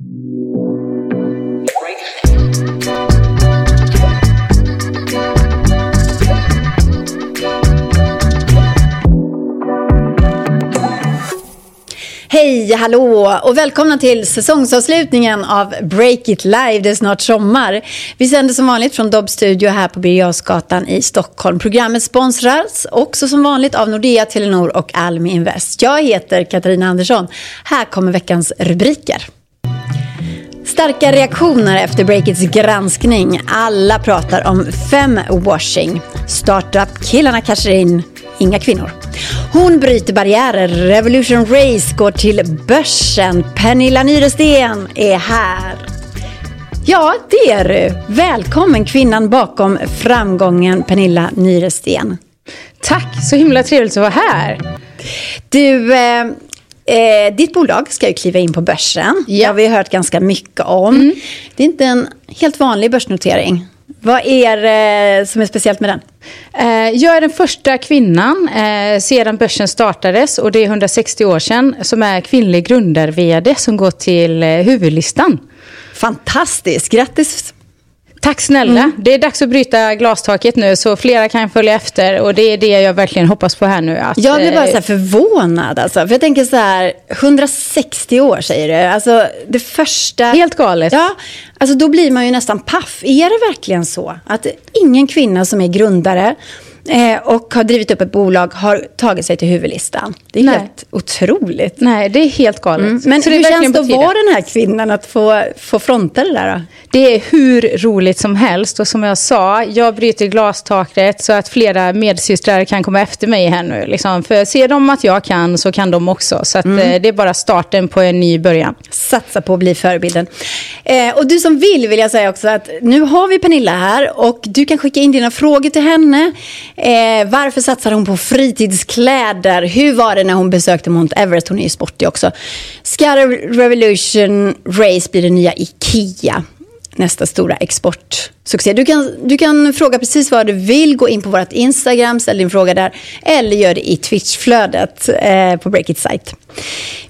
Hej, hallå och välkomna till säsongsavslutningen av Break It Live. Det är snart sommar. Vi sänder som vanligt från Dobb Studio här på Birger i Stockholm. Programmet sponsras också som vanligt av Nordea, Telenor och Almi Invest. Jag heter Katarina Andersson. Här kommer veckans rubriker. Starka reaktioner efter Breakits granskning. Alla pratar om femwashing. Startup-killarna cashar in, inga kvinnor. Hon bryter barriärer. Revolution Race går till börsen. Pernilla Nyresten är här. Ja, det är du. Välkommen kvinnan bakom framgången Pernilla Nyresten. Tack, så himla trevligt att vara här. Du, eh, eh, ditt bolag ska ju kliva in på börsen. Ja. Det har vi hört ganska mycket om. Mm. Det är inte en helt vanlig börsnotering. Vad är det som är speciellt med den? Eh, jag är den första kvinnan eh, sedan börsen startades och det är 160 år sedan som är kvinnlig grundar-vd som går till eh, huvudlistan. Fantastiskt, grattis Tack snälla. Mm. Det är dags att bryta glastaket nu så flera kan följa efter och det är det jag verkligen hoppas på här nu. Att, jag blir bara så förvånad alltså. För jag tänker så här, 160 år säger du. Alltså det första... Helt galet. Ja, alltså då blir man ju nästan paff. Är det verkligen så att ingen kvinna som är grundare eh, och har drivit upp ett bolag har tagit sig till huvudlistan. Det är Nej. helt otroligt. Nej, det är helt galet. Mm. Men hur känns det att vara den här kvinnan, att få, få fronta det där? Då? Det är hur roligt som helst och som jag sa, jag bryter glastaket så att flera medsystrar kan komma efter mig här nu. Liksom. För ser de att jag kan så kan de också. Så att, mm. eh, det är bara starten på en ny början. Satsa på att bli förebilden. Eh, och du som vill vill jag säga också att nu har vi Pernilla här och du kan skicka in dina frågor till henne. Eh, varför satsar hon på fritidskläder? Hur var det när hon besökte Mount Everest? Hon är ju sportig också. Ska Revolution Race bli det nya Ikea? nästa stora exportsuccé. Du kan, du kan fråga precis vad du vill, gå in på vårt Instagram, ställ din fråga där, eller gör det i Twitch-flödet eh, på Breakit site.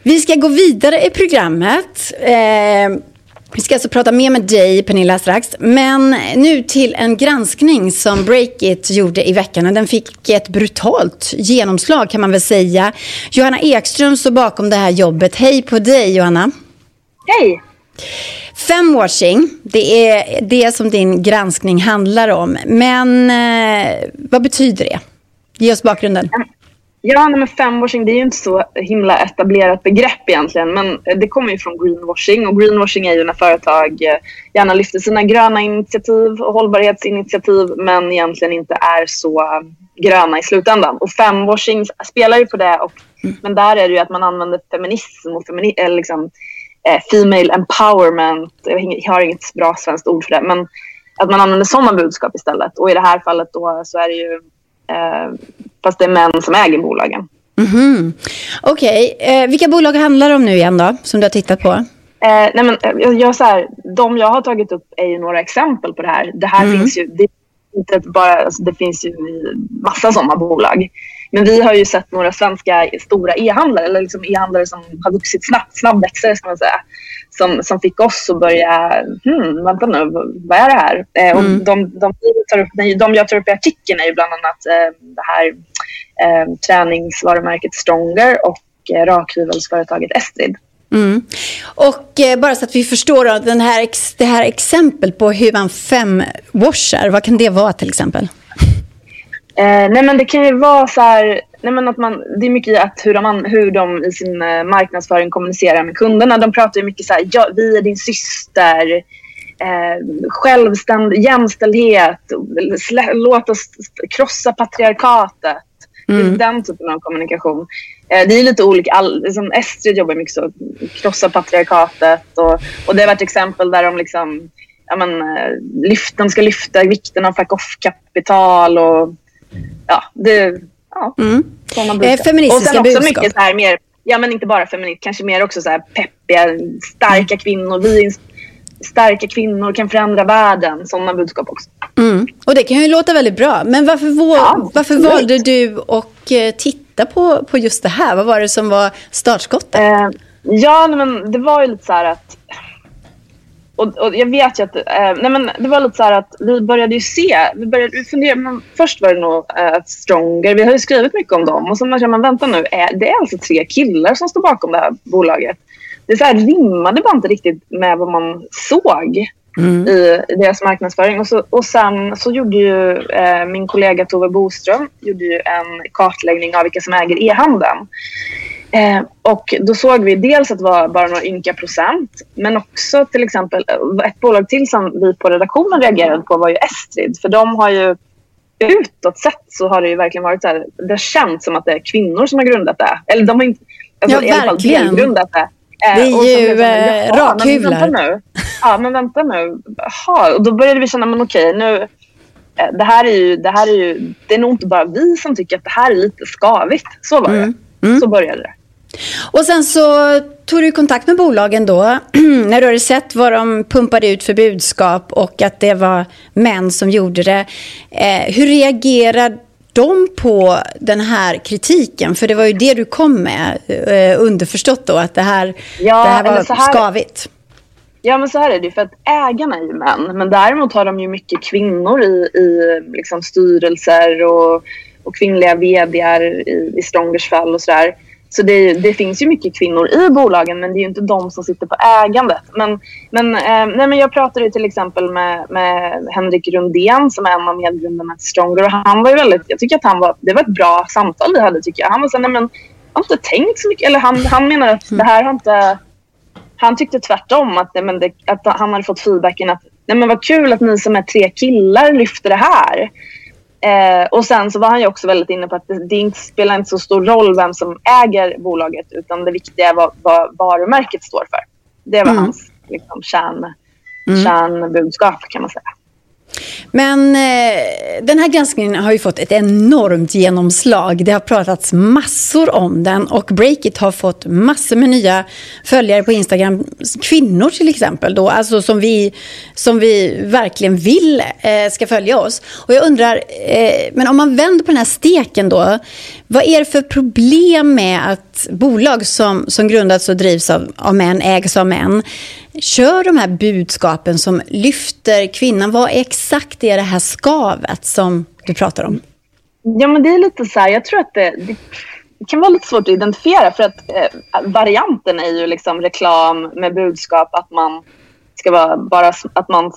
Vi ska gå vidare i programmet. Eh, vi ska alltså prata mer med dig, Pernilla, strax. Men nu till en granskning som Breakit gjorde i veckan. Den fick ett brutalt genomslag kan man väl säga. Johanna Ekström står bakom det här jobbet. Hej på dig, Johanna. Hej. Femwashing, det är det som din granskning handlar om. Men eh, vad betyder det? Ge oss bakgrunden. Ja, men femwashing det är ju inte så himla etablerat begrepp egentligen. Men det kommer ju från greenwashing och greenwashing är ju när företag eh, gärna lyfter sina gröna initiativ och hållbarhetsinitiativ men egentligen inte är så gröna i slutändan. Och femwashing spelar ju på det. Och, mm. Men där är det ju att man använder feminism och femini liksom, eh, female empowerment. Jag har inget bra svenskt ord för det. Men att man använder sådana budskap istället. Och i det här fallet då så är det ju eh, fast det är män som äger bolagen. Mm -hmm. Okej, okay. eh, vilka bolag handlar det om nu igen då, som du har tittat på? Eh, nej men, eh, jag, jag, så här, de jag har tagit upp är ju några exempel på det här. Det här mm. finns ju, det, inte bara, alltså, det finns ju massa sådana bolag. Men vi har ju sett några svenska stora e-handlare, eller liksom e-handlare som har vuxit snabbt, snabbväxare ska man säga, som, som fick oss att börja, hmm, vänta nu, vad är det här? Eh, och mm. de, de, tar upp, de jag tar upp i artikeln är ju bland annat eh, det här eh, träningsvarumärket Stronger och eh, rakhyvelsföretaget Estrid. Mm. Och eh, bara så att vi förstår då, den här, det här exempel på hur man femwashar, vad kan det vara till exempel? Eh, nej men det kan ju vara så här, nej men att man, det är mycket att hur de, hur de i sin eh, marknadsföring kommunicerar med kunderna. De pratar ju mycket så här, ja, vi är din syster, eh, självständig, jämställdhet, slä, låt oss krossa patriarkatet. Mm. Den typen av kommunikation. Eh, det är lite olika. All, liksom Estrid jobbar mycket så, krossa patriarkatet och, och det har varit exempel där de liksom ja, men, eh, lyften ska lyfta vikten av fuck-off-kapital och ja, det, ja, mm. eh, feministiska Och sen också budskap. mycket så här mer, ja men inte bara feminist, kanske mer också så här peppiga, starka mm. kvinnor. Vi starka kvinnor kan förändra världen. Sådana budskap också. Mm. Och det kan ju låta väldigt bra. Men varför, ja, varför valde du att eh, titta på, på just det här? Vad var det som var startskottet? Eh, ja, men det var ju lite så här att och, och, jag vet ju att eh, nej men det var lite så att vi började ju se, vi började fundera, men först var det nog eh, Stronger, vi har ju skrivit mycket om dem och så man man vänta nu, är, det är alltså tre killar som står bakom det här bolaget. Det så här rimmade bara inte riktigt med vad man såg mm. i, i deras marknadsföring. Och, så, och sen så gjorde ju eh, min kollega Tove Boström gjorde ju en kartläggning av vilka som äger e-handeln. Eh, och då såg vi dels att det var bara några ynka procent men också till exempel eh, ett bolag till som vi på redaktionen reagerade på var ju Estrid. För de har ju utåt sett så har det ju verkligen varit så här, det har känts som att det är kvinnor som har grundat det. Eller de har inte, alltså, ja, i alla fall grundat det. Eh, det är ju eh, rakhyvlar. Ja, men vänta nu. Jaha, och då började vi känna, men okej, nu, eh, det här är ju, det här är ju, det är nog inte bara vi som tycker att det här är lite skavigt. Så var mm. det. Mm. Så började det. Och sen så tog du kontakt med bolagen då, när du hade sett vad de pumpade ut för budskap och att det var män som gjorde det. Eh, hur reagerade de på den här kritiken? För det var ju det du kom med, eh, underförstått då, att det här, ja, det här var här, skavigt. Ja, men så här är det för att ägarna är ju män, men däremot har de ju mycket kvinnor i, i liksom styrelser och, och kvinnliga vdar i, i Strongers fall och sådär. Så det, det, finns ju mycket kvinnor i bolagen men det är ju inte de som sitter på ägandet. Men, men, eh, nej, men jag pratade till exempel med, med Henrik Rundén som är en av medgrundarna till Stronger och han var ju väldigt, jag tycker att han var, det var ett bra samtal vi hade tycker jag. Han var så nej men jag har inte tänkt så mycket, eller han, han menar att det här har inte, han tyckte tvärtom att, nej, men det, att han hade fått feedbacken att nej men vad kul att ni som är tre killar lyfter det här. Eh, och sen så var han ju också väldigt inne på att det, det spelar inte så stor roll vem som äger bolaget utan det viktiga är vad, vad varumärket står för. Det var mm. hans liksom, kärn, mm. kärnbudskap kan man säga. Men eh, den här granskningen har ju fått ett enormt genomslag. Det har pratats massor om den och Breakit har fått massor med nya följare på Instagram. Kvinnor till exempel då, alltså som vi, som vi verkligen vill eh, ska följa oss. Och jag undrar, eh, men om man vänder på den här steken då, vad är det för problem med att bolag som, som grundats och drivs av, av män, ägs av män, kör de här budskapen som lyfter kvinnan. Vad exakt är det här skavet som du pratar om? Ja, men det är lite så här, jag tror att det, det kan vara lite svårt att identifiera för att eh, varianten är ju liksom reklam med budskap att man ska vara bara att man,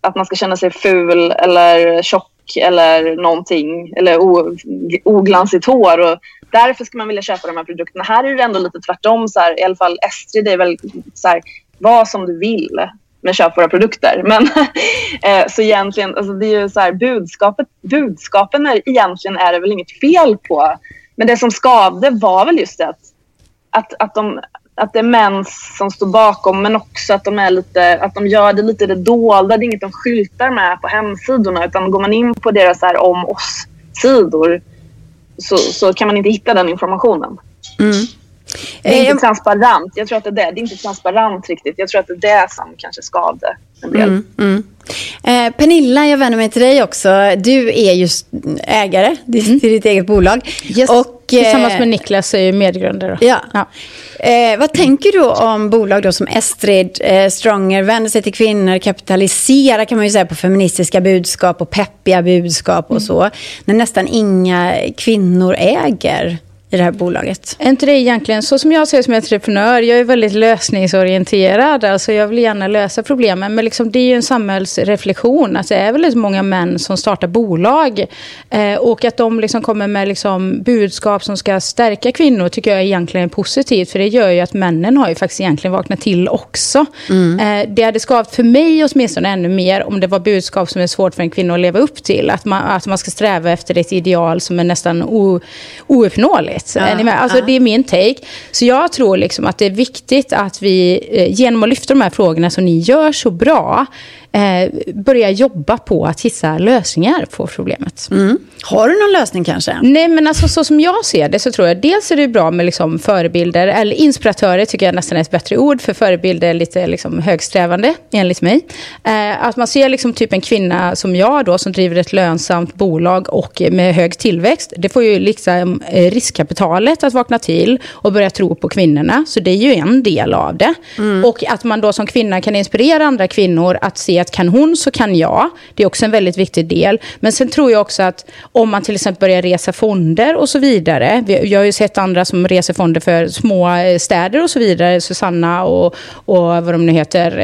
att man ska känna sig ful eller tjock eller någonting eller o, oglansigt hår och därför ska man vilja köpa de här produkterna. Här är det ändå lite tvärtom så här, i alla fall Estrid är väl så här, vad som du vill med köp våra produkter. Men, eh, så egentligen, alltså det är ju så här, budskapet, budskapen är, egentligen är det väl inget fel på. Men det som skavde var väl just det att, att, att, de, att det är män som står bakom men också att de, är lite, att de gör det lite det dolda. Det är inget de skyltar med på hemsidorna utan går man in på deras här om oss-sidor så, så kan man inte hitta den informationen. Mm. Det är inte eh, transparent. Jag tror att det är det. Det är inte transparent riktigt. Jag tror att det är det som kanske skavde en del. Mm, mm. Eh, Pernilla, jag vänder mig till dig också. Du är just ägare mm. till ditt eget bolag. Yes. Och, Tillsammans med Niklas är jag medgrundare. Ja. ja. Eh, vad tänker du om bolag då som Estrid, eh, Stronger, vänder sig till kvinnor, kapitaliserar kan man ju säga på feministiska budskap och peppiga budskap och mm. så. När nästan inga kvinnor äger i det här bolaget? Är inte det egentligen, så som jag ser som entreprenör, jag är väldigt lösningsorienterad. Alltså jag vill gärna lösa problemen. Men liksom, det är ju en samhällsreflektion. Att det är väldigt många män som startar bolag. Eh, och att de liksom kommer med liksom budskap som ska stärka kvinnor tycker jag egentligen är positivt. För det gör ju att männen har ju faktiskt egentligen vaknat till också. Mm. Eh, det hade skavt för mig åtminstone ännu mer om det var budskap som är svårt för en kvinna att leva upp till. Att man, att man ska sträva efter ett ideal som är nästan o, ouppnåeligt rätt. Ja, är ni med? Alltså, ja. Det är min take. Så jag tror liksom att det är viktigt att vi eh, genom att lyfta de här frågorna som ni gör så bra eh, börja jobba på att hitta lösningar på problemet. Mm. Har du någon lösning kanske? Nej, men alltså, så som jag ser det så tror jag dels är det bra med liksom, förebilder, eller inspiratörer tycker jag nästan är ett bättre ord, för förebilder är lite liksom, högsträvande enligt mig. Eh, att man ser liksom, typ en kvinna som jag då, som driver ett lönsamt bolag och med hög tillväxt, det får ju liksom, eh, riskkapital kapitalet att vakna till och börja tro på kvinnorna. Så det är ju en del av det. Mm. Och att man då som kvinna kan inspirera andra kvinnor att se att kan hon så kan jag. Det är också en väldigt viktig del. Men sen tror jag också att om man till exempel börjar resa fonder och så vidare. Jag har ju sett andra som reser fonder för små eh, städer och så vidare. Susanna och, och vad de nu heter.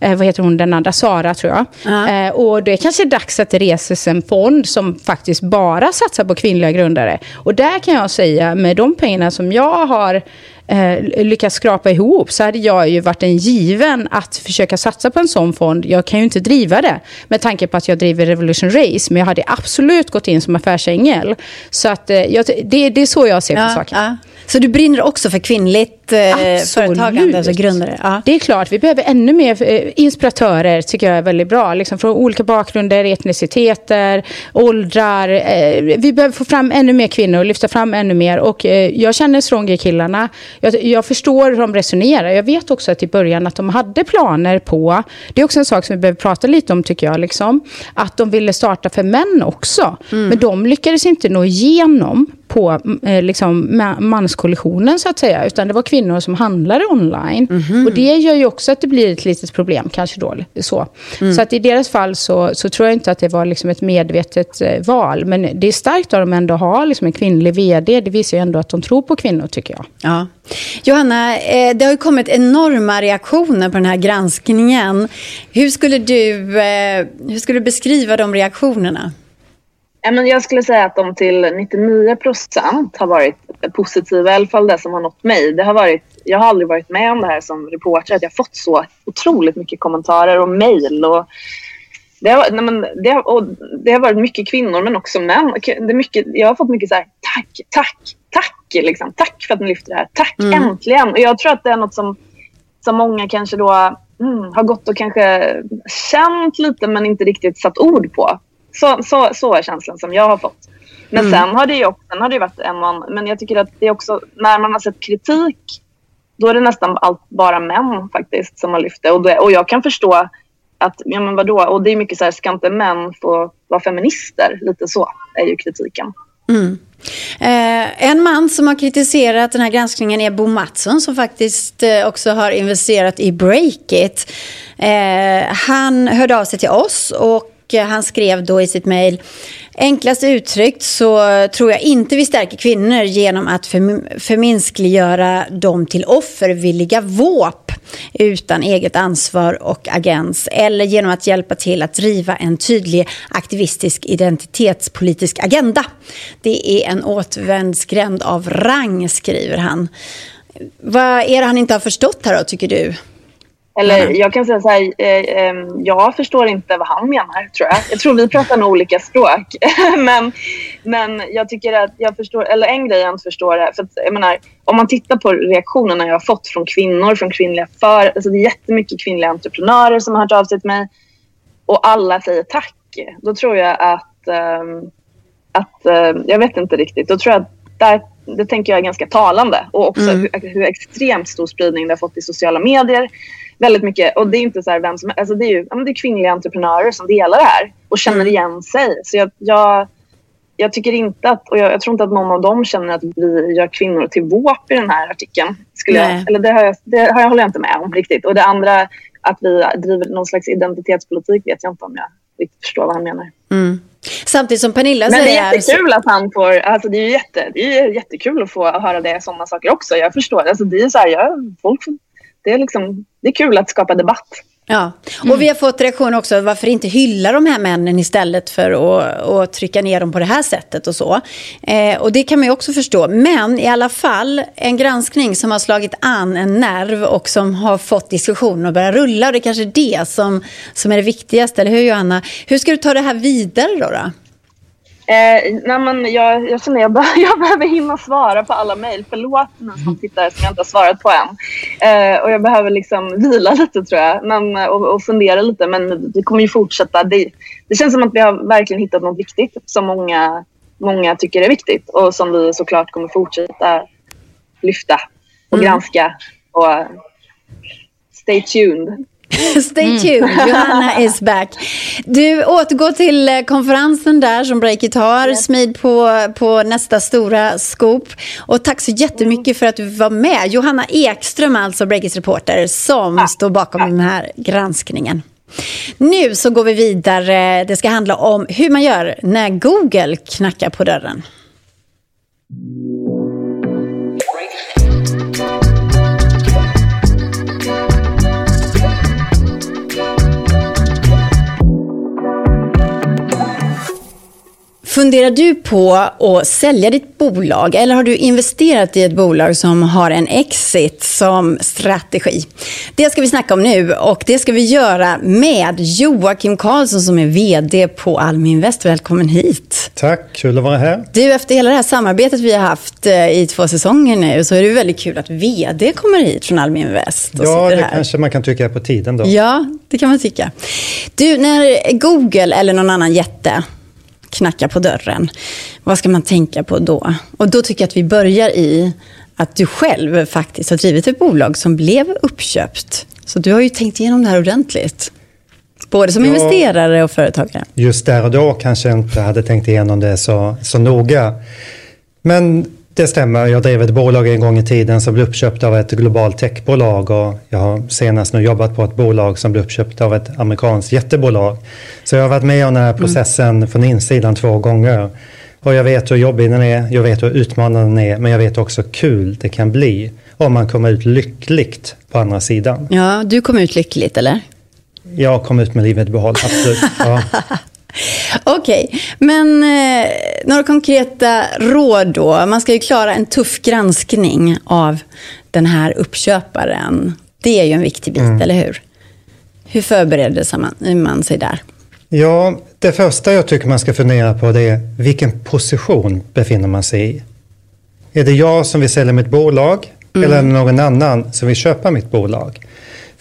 Eh, vad heter hon, den andra? Sara tror jag. Uh-huh. Eh, och det är kanske är dags att det reses en fond som faktiskt bara satsar på kvinnliga grundare. Och där kan jag säga med de pengarna som jag har eh, lyckats skrapa ihop så hade jag ju varit en given att försöka satsa på en sån fond. Jag kan ju inte driva det med tanke på att jag driver Revolution Race, men jag hade absolut gått in som affärsängel. Så att, eh, jag, det, det är så jag ser på ja, saken. Ja. Så du brinner också för kvinnligt eh, företagande, alltså grundare? Ja. Det är klart, vi behöver ännu mer eh, inspiratörer, tycker jag är väldigt bra. Liksom från olika bakgrunder, etniciteter, åldrar. Eh, vi behöver få fram ännu mer kvinnor lyfta fram ännu mer. Och eh, jag känner Stronger-killarna. Jag, jag, förstår hur de resonerar. Jag vet också att i början att de hade planer på, det är också en sak som vi behöver prata lite om tycker jag, liksom, att de ville starta för män också. Mm. Men de lyckades inte nå igenom på eh, liksom, manskollisionen så att säga. Utan det var kvinnor som handlade online. Mm -hmm. Och det gör ju också att det blir ett litet problem kanske då. Så, mm. så att i deras fall så, så tror jag inte att det var liksom ett medvetet eh, val. Men det är starkt av dem ändå att ha liksom en kvinnlig vd. Det visar ju ändå att de tror på kvinnor tycker jag. Ja. Johanna, eh, det har ju kommit enorma reaktioner på den här granskningen. Hur skulle du, eh, hur skulle du beskriva de reaktionerna? Jag skulle säga att de till 99 procent har varit positiva, i alla fall det som har nått mig. Det har varit, jag har aldrig varit med om det här som reporter, att jag har fått så otroligt mycket kommentarer och mejl. Det har, nej men, det, har, det har varit mycket kvinnor men också män. Det är mycket, jag har fått mycket så här, tack, tack, tack, liksom. tack för att ni lyfter det här. Tack, mm. äntligen. Och jag tror att det är något som, som många kanske då mm, har gått och kanske känt lite men inte riktigt satt ord på. Så, så, så är känslan som jag har fått. Men mm. sen har det ju också, sen har det varit en man, men jag tycker att det är också, när man har sett kritik, då är det nästan allt bara män faktiskt som har lyft det. Och, det, och jag kan förstå att, ja men vadå, och det är mycket så här, ska inte män få vara feminister? Lite så är ju kritiken. Mm. Eh, en man som har kritiserat den här granskningen är Bo Mattsson som faktiskt eh, också har investerat i Breakit. Eh, han hörde av sig till oss och och eh, han skrev då i sitt mejl Enklast uttryckt så tror jag inte vi stärker kvinnor genom att förminskliggöra dem till offervilliga våp utan eget ansvar och agens eller genom att hjälpa till att driva en tydlig aktivistisk identitetspolitisk agenda. Det är en återvändsgränd av rang, skriver han. Vad är det han inte har förstått här då, tycker du? Eller mm. jag kan säga så här, eh, eh, jag förstår inte vad han menar tror jag. Jag tror vi pratar nog olika språk. men, men jag tycker att jag förstår, eller en grej jag inte förstår är, för att, jag menar, om man tittar på reaktionerna jag har fått från kvinnor, från kvinnliga för, alltså det är jättemycket kvinnliga entreprenörer som har hört av sig till mig och alla säger tack. Då tror jag att, eh, att eh, jag vet inte riktigt, då tror jag att där, det tänker jag är ganska talande och också mm. hur, hur extremt stor spridning det har fått i sociala medier väldigt mycket. Och det är inte så här vem som alltså det är ju ja, det är kvinnliga entreprenörer som delar det här och känner mm. igen sig. Så jag, jag, jag tycker inte att, och jag, jag, tror inte att någon av dem känner att vi gör kvinnor till våp i den här artikeln. Skulle jag, eller det, har jag, det har jag, håller jag inte med om riktigt. Och det andra, att vi driver någon slags identitetspolitik vet jag inte om jag riktigt förstår vad han menar. Mm. Samtidigt som Pernilla säger... Men det är jättekul att han får... Alltså det är jätte, det är jättekul att få höra det, sådana saker också. Jag förstår. Alltså det är så här, jag, folk det är, liksom, det är kul att skapa debatt. Ja, och mm. vi har fått reaktioner också, varför inte hylla de här männen istället för att, att trycka ner dem på det här sättet och så. Eh, och det kan man ju också förstå. Men i alla fall en granskning som har slagit an en nerv och som har fått diskussionen att börja rulla. Och det är kanske det som, som är det viktigaste, eller hur Johanna? Hur ska du ta det här vidare då? då? Eh, nej men jag, jag känner att jag, be jag behöver hinna svara på alla mejl. Förlåt ni som mm. tittar som jag inte har svarat på än. Eh, och jag behöver liksom vila lite tror jag men, och, och fundera lite. Men vi kommer ju fortsätta. Det, det känns som att vi har verkligen hittat något viktigt som många, många tycker är viktigt och som vi såklart kommer fortsätta lyfta och mm. granska. Och stay tuned. Stay tuned, Johanna is back. Du återgår till eh, konferensen där som Breakit har, yes. Smid på, på nästa stora scoop. Och tack så jättemycket för att du var med. Johanna Ekström, alltså Breakits reporter, som ah. står bakom den här granskningen. Nu så går vi vidare. Det ska handla om hur man gör när Google knackar på dörren. Funderar du på att sälja ditt bolag eller har du investerat i ett bolag som har en exit som strategi? Det ska vi snacka om nu och det ska vi göra med Joakim Karlsson som är VD på Almi Invest. Välkommen hit. Tack, kul att vara här. Du, efter hela det här samarbetet vi har haft eh, i två säsonger nu så är det väldigt kul att VD kommer hit från Almi Invest. ja, det här. kanske man kan tycka är på tiden då. Ja, det kan man tycka. Du, när Google eller någon annan jätte knackar på dörren. Vad ska man tänka på då? Och då tycker jag att vi börjar i att du själv faktiskt har drivit ett bolag som blev uppköpt. Så du har ju tänkt igenom det här ordentligt. Både som ja, investerare och företagare. Just där och då kanske jag inte hade tänkt igenom det så, så noga. Men det stämmer. Jag drev ett bolag en gång i tiden som blev uppköpt av ett globalt techbolag och jag har senast nu jobbat på ett bolag som blev uppköpt av ett amerikanskt jättebolag. Så jag har varit med om den här mm. processen mm. från insidan två gånger. Och jag vet hur jobbig den är, jag vet hur utmanande den är, men jag vet också hur kul det kan bli om man kommer ut lyckligt på andra sidan. Ja, du kom ut lyckligt eller? Jag kom ut med livet i behåll, absolut. Ja. Okej, okay. men eh, några konkreta råd då. Man ska ju klara en tuff granskning av den här uppköparen. Det är ju en viktig bit, mm. eller hur? Hur förbereder man, man sig där? Ja, det första jag tycker man ska fundera på det är vilken position befinner man sig i? Är det jag som vill sälja mitt bolag mm. eller någon annan som vill köpa mitt bolag?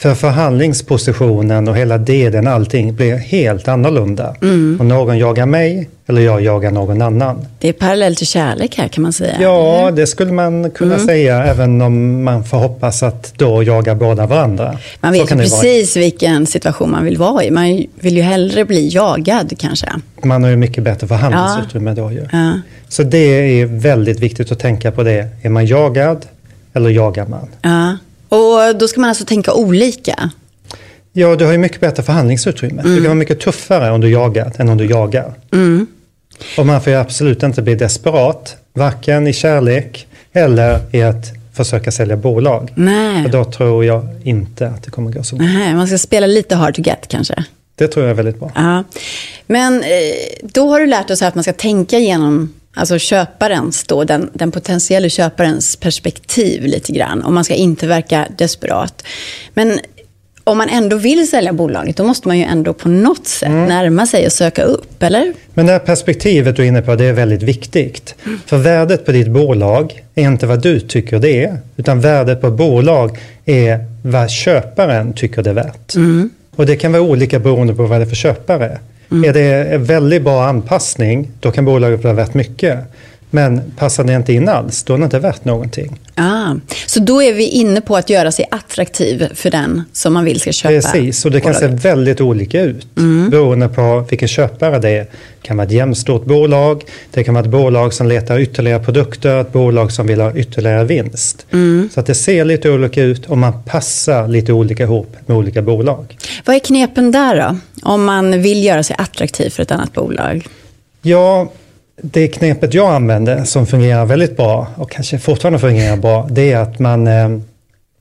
För förhandlingspositionen och hela delen, allting blir helt annorlunda. Mm. Och någon jagar mig eller jag jagar någon annan. Det är parallellt till kärlek här kan man säga. Ja, eller? det skulle man kunna mm. säga även om man får hoppas att då jagar båda varandra. Man vet ju precis vara. vilken situation man vill vara i. Man vill ju hellre bli jagad kanske. Man har ju mycket bättre förhandlingsutrymme ja. då ju. Ja. Så det är väldigt viktigt att tänka på det. Är man jagad eller jagar man? Ja. Och då ska man alltså tänka olika? Ja, du har ju mycket bättre förhandlingsutrymme. Mm. Du kan vara mycket tuffare om du jagar än om du jagar. Mm. Och man får ju absolut inte bli desperat, varken i kärlek eller i att försöka sälja bolag. Nej. För då tror jag inte att det kommer gå så bra. Nej, man ska spela lite hard to get kanske? Det tror jag är väldigt bra. Ja. Men eh, då har du lärt oss att man ska tänka igenom alltså köparens då, den, den potentiella köparens perspektiv lite grann. Och man ska inte verka desperat. Men om man ändå vill sälja bolaget, då måste man ju ändå på något sätt mm. närma sig och söka upp, eller? Men det här perspektivet du är inne på, det är väldigt viktigt. Mm. För värdet på ditt bolag är inte vad du tycker det är, utan värdet på bolag är vad köparen tycker det är värt. Mm. Och det kan vara olika beroende på vad det är för köpare. Mm. Är det en väldigt bra anpassning, då kan bolaget vara rätt mycket. Men passar det inte in alls, då är det inte värt någonting. Ah, så då är vi inne på att göra sig attraktiv för den som man vill ska köpa Precis, och det kan bolaget. se väldigt olika ut mm. beroende på vilken köpare det är. Det kan vara ett jämstort bolag, det kan vara ett bolag som letar ytterligare produkter, ett bolag som vill ha ytterligare vinst. Mm. Så att det ser lite olika ut och man passar lite olika ihop med olika bolag. Vad är knepen där då? Om man vill göra sig attraktiv för ett annat bolag? Ja, det knepet jag använder som fungerar väldigt bra och kanske fortfarande fungerar bra, det är att man, eh,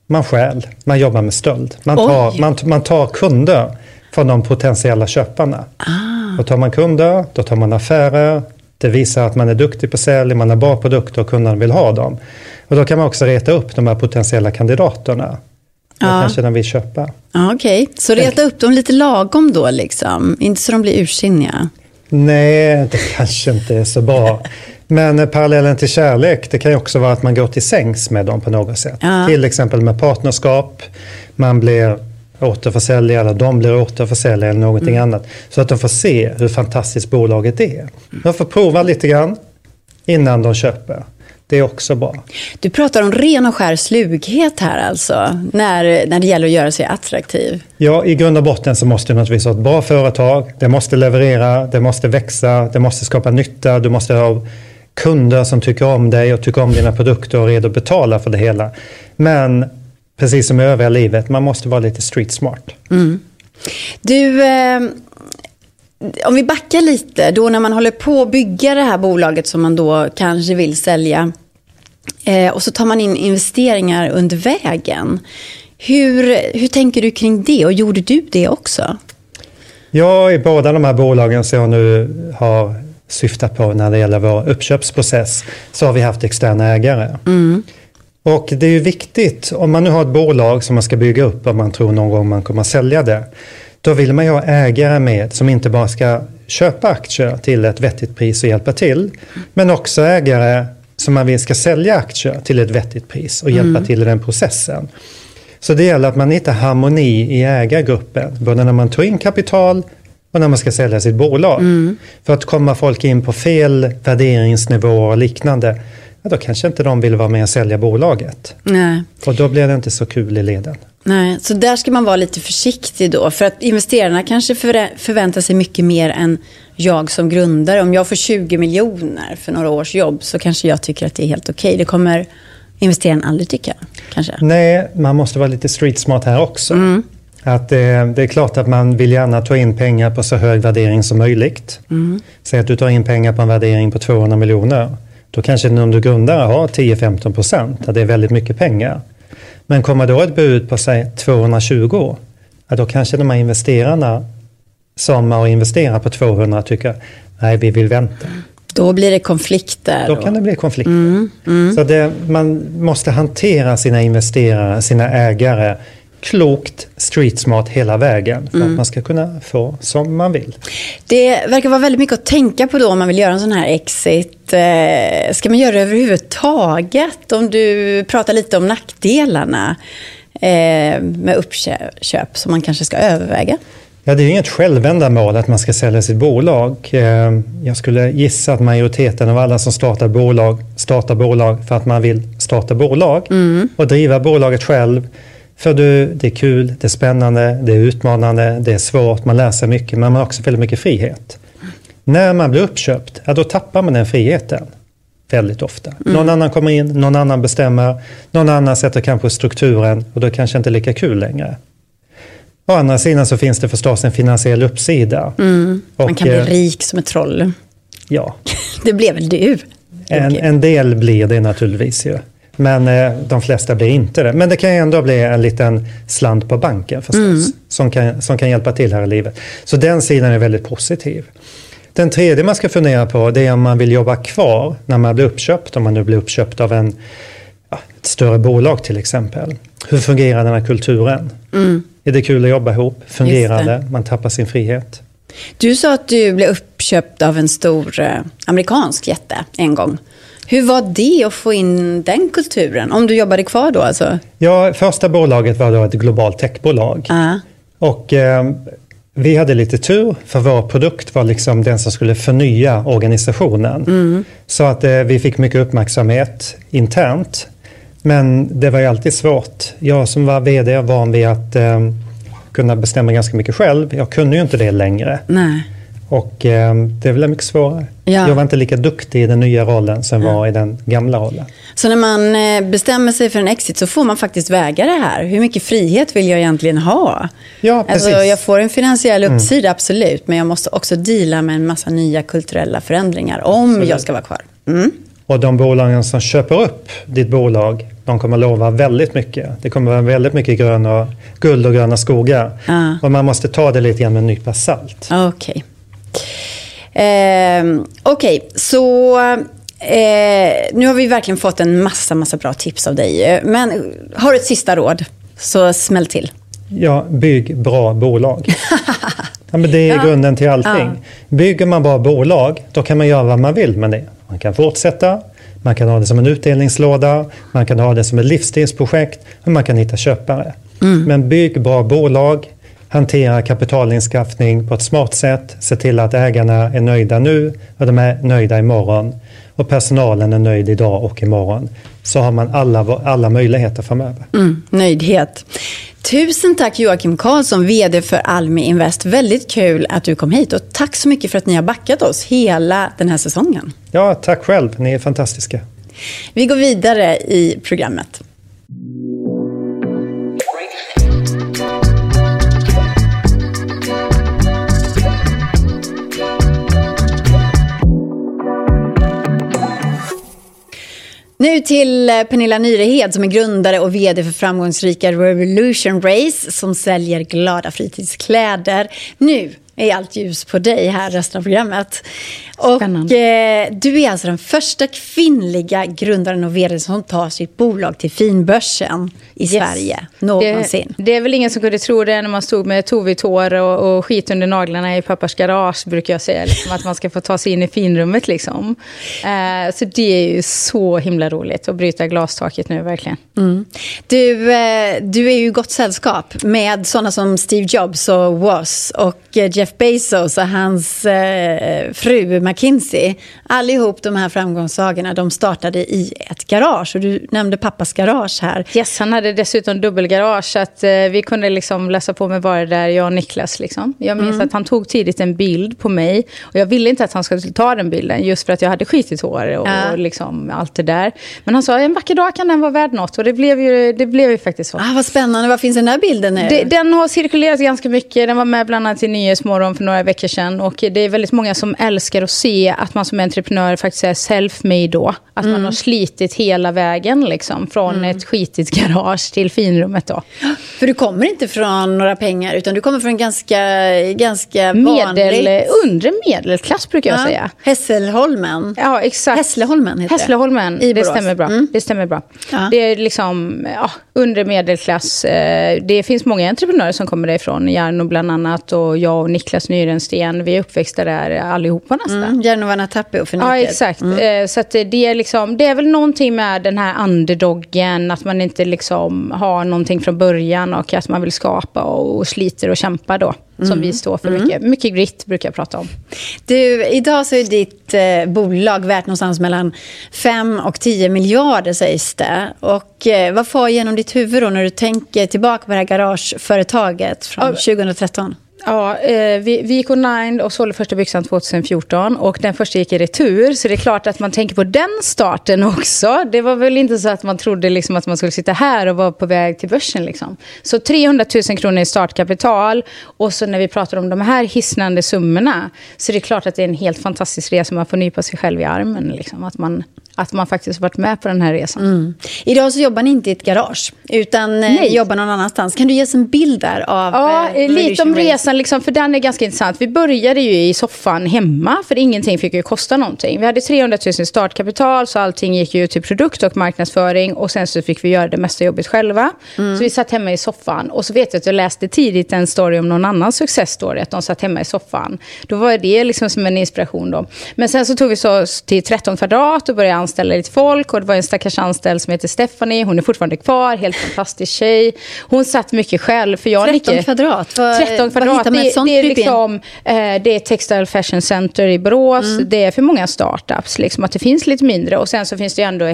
man stjäl, man jobbar med stöld. Man tar, man, man tar kunder från de potentiella köparna. Ah. Och tar man kunder, då tar man affärer. Det visar att man är duktig på sälj, man har bra produkter och kunderna vill ha dem. Och då kan man också reta upp de här potentiella kandidaterna. Ja. kanske de vill köpa. Ja, Okej, okay. så reta upp dem lite lagom då liksom? Inte så de blir ursinniga? Nej, det kanske inte är så bra. Men parallellen till kärlek, det kan ju också vara att man går till sängs med dem på något sätt. Ja. Till exempel med partnerskap, man blir återförsäljare eller de blir återförsäljare eller någonting mm. annat. Så att de får se hur fantastiskt bolaget är. De får prova lite grann innan de köper. Det är också bra. Du pratar om ren och skär slughet här alltså, när, när det gäller att göra sig attraktiv. Ja, i grund och botten så måste du naturligtvis ha ett bra företag. Det måste leverera, det måste växa, det måste skapa nytta. Du måste ha kunder som tycker om dig och tycker om dina produkter och är redo att betala för det hela. Men precis som i övriga livet, man måste vara lite street smart. Mm. Du, eh, om vi backar lite, då när man håller på att bygga det här bolaget som man då kanske vill sälja eh, och så tar man in investeringar under vägen. Hur, hur tänker du kring det och gjorde du det också? Ja, i båda de här bolagen som jag nu har syftat på när det gäller vår uppköpsprocess så har vi haft externa ägare. Mm. Och det är ju viktigt, om man nu har ett bolag som man ska bygga upp och man tror någon gång man kommer att sälja det, då vill man ju ha ägare med som inte bara ska köpa aktier till ett vettigt pris och hjälpa till, men också ägare som man vill ska sälja aktier till ett vettigt pris och hjälpa mm. till i den processen. Så det gäller att man hittar harmoni i ägargruppen, både när man tar in kapital och när man ska sälja sitt bolag. Mm. För att komma folk in på fel värderingsnivå och liknande, ja, då kanske inte de vill vara med och sälja bolaget. Nej. Och då blir det inte så kul i leden. Nej, så där ska man vara lite försiktig då. För att investerarna kanske förväntar sig mycket mer än jag som grundare. Om jag får 20 miljoner för några års jobb så kanske jag tycker att det är helt okej. Okay. Det kommer investeraren aldrig tycka, kanske. Nej, man måste vara lite street smart här också. Mm. Att det, det, är klart att man vill gärna ta in pengar på så hög värdering som möjligt. Mm. Säg att du tar in pengar på en värdering på 200 miljoner. Då kanske den under grundare har 10-15 procent. Det är väldigt mycket pengar. Men kommer då ett bud på säg 220, ja, då kanske de här investerarna som har investerat på 200 tycker nej, vi vill vänta. Då blir det konflikter. Då kan det bli konflikter. Mm, mm. Så det, man måste hantera sina investerare, sina ägare klokt, street smart hela vägen för mm. att man ska kunna få som man vill. Det verkar vara väldigt mycket att tänka på då om man vill göra en sån här exit. Eh, ska man göra det överhuvudtaget? Om du pratar lite om nackdelarna eh, med uppköp som man kanske ska överväga. Ja, det är inget självändamål att man ska sälja sitt bolag. Eh, jag skulle gissa att majoriteten av alla som startar bolag startar bolag för att man vill starta bolag mm. och driva bolaget själv för du, det är kul, det är spännande, det är utmanande, det är svårt, man lär sig mycket, men man har också väldigt mycket frihet. När man blir uppköpt, ja, då tappar man den friheten. Väldigt ofta. Mm. Någon annan kommer in, någon annan bestämmer, någon annan sätter kanske strukturen och då kanske inte lika kul längre. Å andra sidan så finns det förstås en finansiell uppsida. Mm. man och, kan bli eh, rik som ett troll. Ja. det blev väl du? En, en del blir det naturligtvis ju. Men eh, de flesta blir inte det. Men det kan ju ändå bli en liten slant på banken förstås. Mm. Som, kan, som kan hjälpa till här i livet. Så den sidan är väldigt positiv. Den tredje man ska fundera på det är om man vill jobba kvar när man blir uppköpt. Om man nu blir uppköpt av en, ja, ett större bolag till exempel. Hur fungerar den här kulturen? Mm. Är det kul att jobba ihop? Fungerar det? det? Man tappar sin frihet. Du sa att du blev uppköpt av en stor eh, amerikansk jätte en gång. Hur var det att få in den kulturen? Om du jobbade kvar då alltså? Ja, första bolaget var då ett globalt techbolag. Uh. Och eh, vi hade lite tur för vår produkt var liksom den som skulle förnya organisationen. Mm. Så att eh, vi fick mycket uppmärksamhet internt. Men det var ju alltid svårt. Jag som var vd var van vid att eh, kunna bestämma ganska mycket själv. Jag kunde ju inte det längre. Nej. Och eh, det är väl mycket svårare. Ja. Jag var inte lika duktig i den nya rollen som ja. var i den gamla rollen. Så när man eh, bestämmer sig för en exit så får man faktiskt väga det här. Hur mycket frihet vill jag egentligen ha? Ja, precis. Alltså, jag får en finansiell mm. uppsida, mm. absolut. Men jag måste också deala med en massa nya kulturella förändringar om absolut. jag ska vara kvar. Mm. Och de bolagen som köper upp ditt bolag, de kommer lova väldigt mycket. Det kommer vara väldigt mycket gröna, guld och gröna skogar. Ah. Och man måste ta det lite grann med en nypa salt. Okay. Eh, Okej, okay, så eh, nu har vi verkligen fått en massa, massa bra tips av dig. Men har du ett sista råd, så smäll till. Ja, bygg bra bolag. ja, men det är ja. grunden till allting. Ja. Bygger man bra bolag, då kan man göra vad man vill med det. Man kan fortsätta, man kan ha det som en utdelningslåda, man kan ha det som ett livsstilsprojekt och man kan hitta köpare. Mm. Men bygg bra bolag, hantera kapitalinskaffning på ett smart sätt, se till att ägarna är nöjda nu och de är nöjda imorgon. och personalen är nöjd idag och imorgon så har man alla, alla möjligheter framöver. Mm, nöjdhet. Tusen tack Joakim Karlsson, VD för Almi Invest. Väldigt kul att du kom hit och tack så mycket för att ni har backat oss hela den här säsongen. Ja, tack själv. Ni är fantastiska. Vi går vidare i programmet. Nu till eh, Pernilla Nyrehed som är grundare och vd för framgångsrika Revolution Race som säljer glada fritidskläder. Nu är allt ljus på dig här resten av programmet. Och eh, du är alltså den första kvinnliga grundaren och vd som tar sitt bolag till finbörsen i yes. Sverige någonsin. Det, det, är väl ingen som kunde tro det när man stod med tovitår och, och skit under naglarna i pappas garage brukar jag säga. Liksom, att man ska få ta sig in i finrummet liksom. Eh, så det är ju så himla roligt att bryta glastaket nu verkligen. Mm. Du, eh, du är ju gott sällskap med sådana som Steve Jobs och Woz och eh, Jeff Bezos och hans eh, fru McKinsey. Allihop de här framgångssagorna, de startade i ett garage. Och du nämnde pappas garage här. Yes, han hade dessutom dubbelgarage. Så att, eh, vi kunde liksom läsa på med varor där, jag och Niklas. Liksom. Jag minns mm. att han tog tidigt en bild på mig. Och jag ville inte att han skulle ta den bilden, just för att jag hade skitigt hår och, ja. och liksom allt det där. Men han sa, en vacker dag kan den vara värd något. Och det blev ju, det blev ju faktiskt så. Ah, vad spännande, var finns den här bilden? Det, den har cirkulerat ganska mycket. Den var med bland annat i Nyhetsmorgon för några veckor sedan. Och det är väldigt många som älskar att se att man som entreprenör faktiskt är self-made då. Att mm. man har slitit hela vägen liksom, från mm. ett skitigt garage till finrummet då. För du kommer inte från några pengar utan du kommer från ganska, ganska Medel, vanligt... Undre medelklass brukar jag ja. säga. Hässelholmen. Ja, exakt. Hässleholmen heter Hässleholmen, det. det stämmer bra. Mm. Det stämmer bra. Ja. Det är liksom ja, undre medelklass. Eh, det finns många entreprenörer som kommer därifrån. Jarno bland annat och jag och Niklas Nyrensten. Vi är uppväxta där allihopa nästan. Mm. Järnovanna Tappi och Förniket. Ja, exakt. Mm. Eh, så att det, är liksom, det är väl någonting med den här underdoggen, att man inte liksom har någonting från början och att man vill skapa och sliter och kämpar då. Mm. Som vi står för mycket. Mm. Mycket grit brukar jag prata om. Du, idag så är ditt eh, bolag värt någonstans mellan 5 och 10 miljarder sägs det. Och eh, vad får genom ditt huvud då när du tänker tillbaka på det här garageföretaget från ja. 2013? Ja, eh, vi, vi gick online och sålde första byxan 2014 och den första gick i retur. Så det är klart att man tänker på den starten också. Det var väl inte så att man trodde liksom att man skulle sitta här och vara på väg till börsen. Liksom. Så 300 000 kronor i startkapital och så när vi pratar om de här hisnande summorna så det är klart att det är en helt fantastisk resa. Man får nypa sig själv i armen. Liksom. Att man att man faktiskt varit med på den här resan. Mm. Idag så jobbar ni inte i ett garage, utan eh, Nej. jobbar någon annanstans. Kan du ge oss en bild där av Ja, eh, lite om resan, liksom, för den är ganska intressant. Vi började ju i soffan hemma, för ingenting fick ju kosta någonting. Vi hade 300 000 startkapital, så allting gick ju till produkt och marknadsföring. Och sen så fick vi göra det mesta jobbet själva. Mm. Så vi satt hemma i soffan. Och så vet jag att jag läste tidigt en story om någon annan success story, att de satt hemma i soffan. Då var det liksom som en inspiration då. Men sen så tog vi så till 13 kvadrat och började anställa lite folk och det var en stackars anställd som heter Stephanie. Hon är fortfarande kvar, helt fantastisk tjej. Hon satt mycket själv. För jag 13 kvadrat? Vad, 13 kvadrat. Vad det, det, är liksom, eh, det är Textile Fashion Center i Borås. Mm. Det är för många startups. Liksom, att det finns lite mindre. Och sen så finns det ju ändå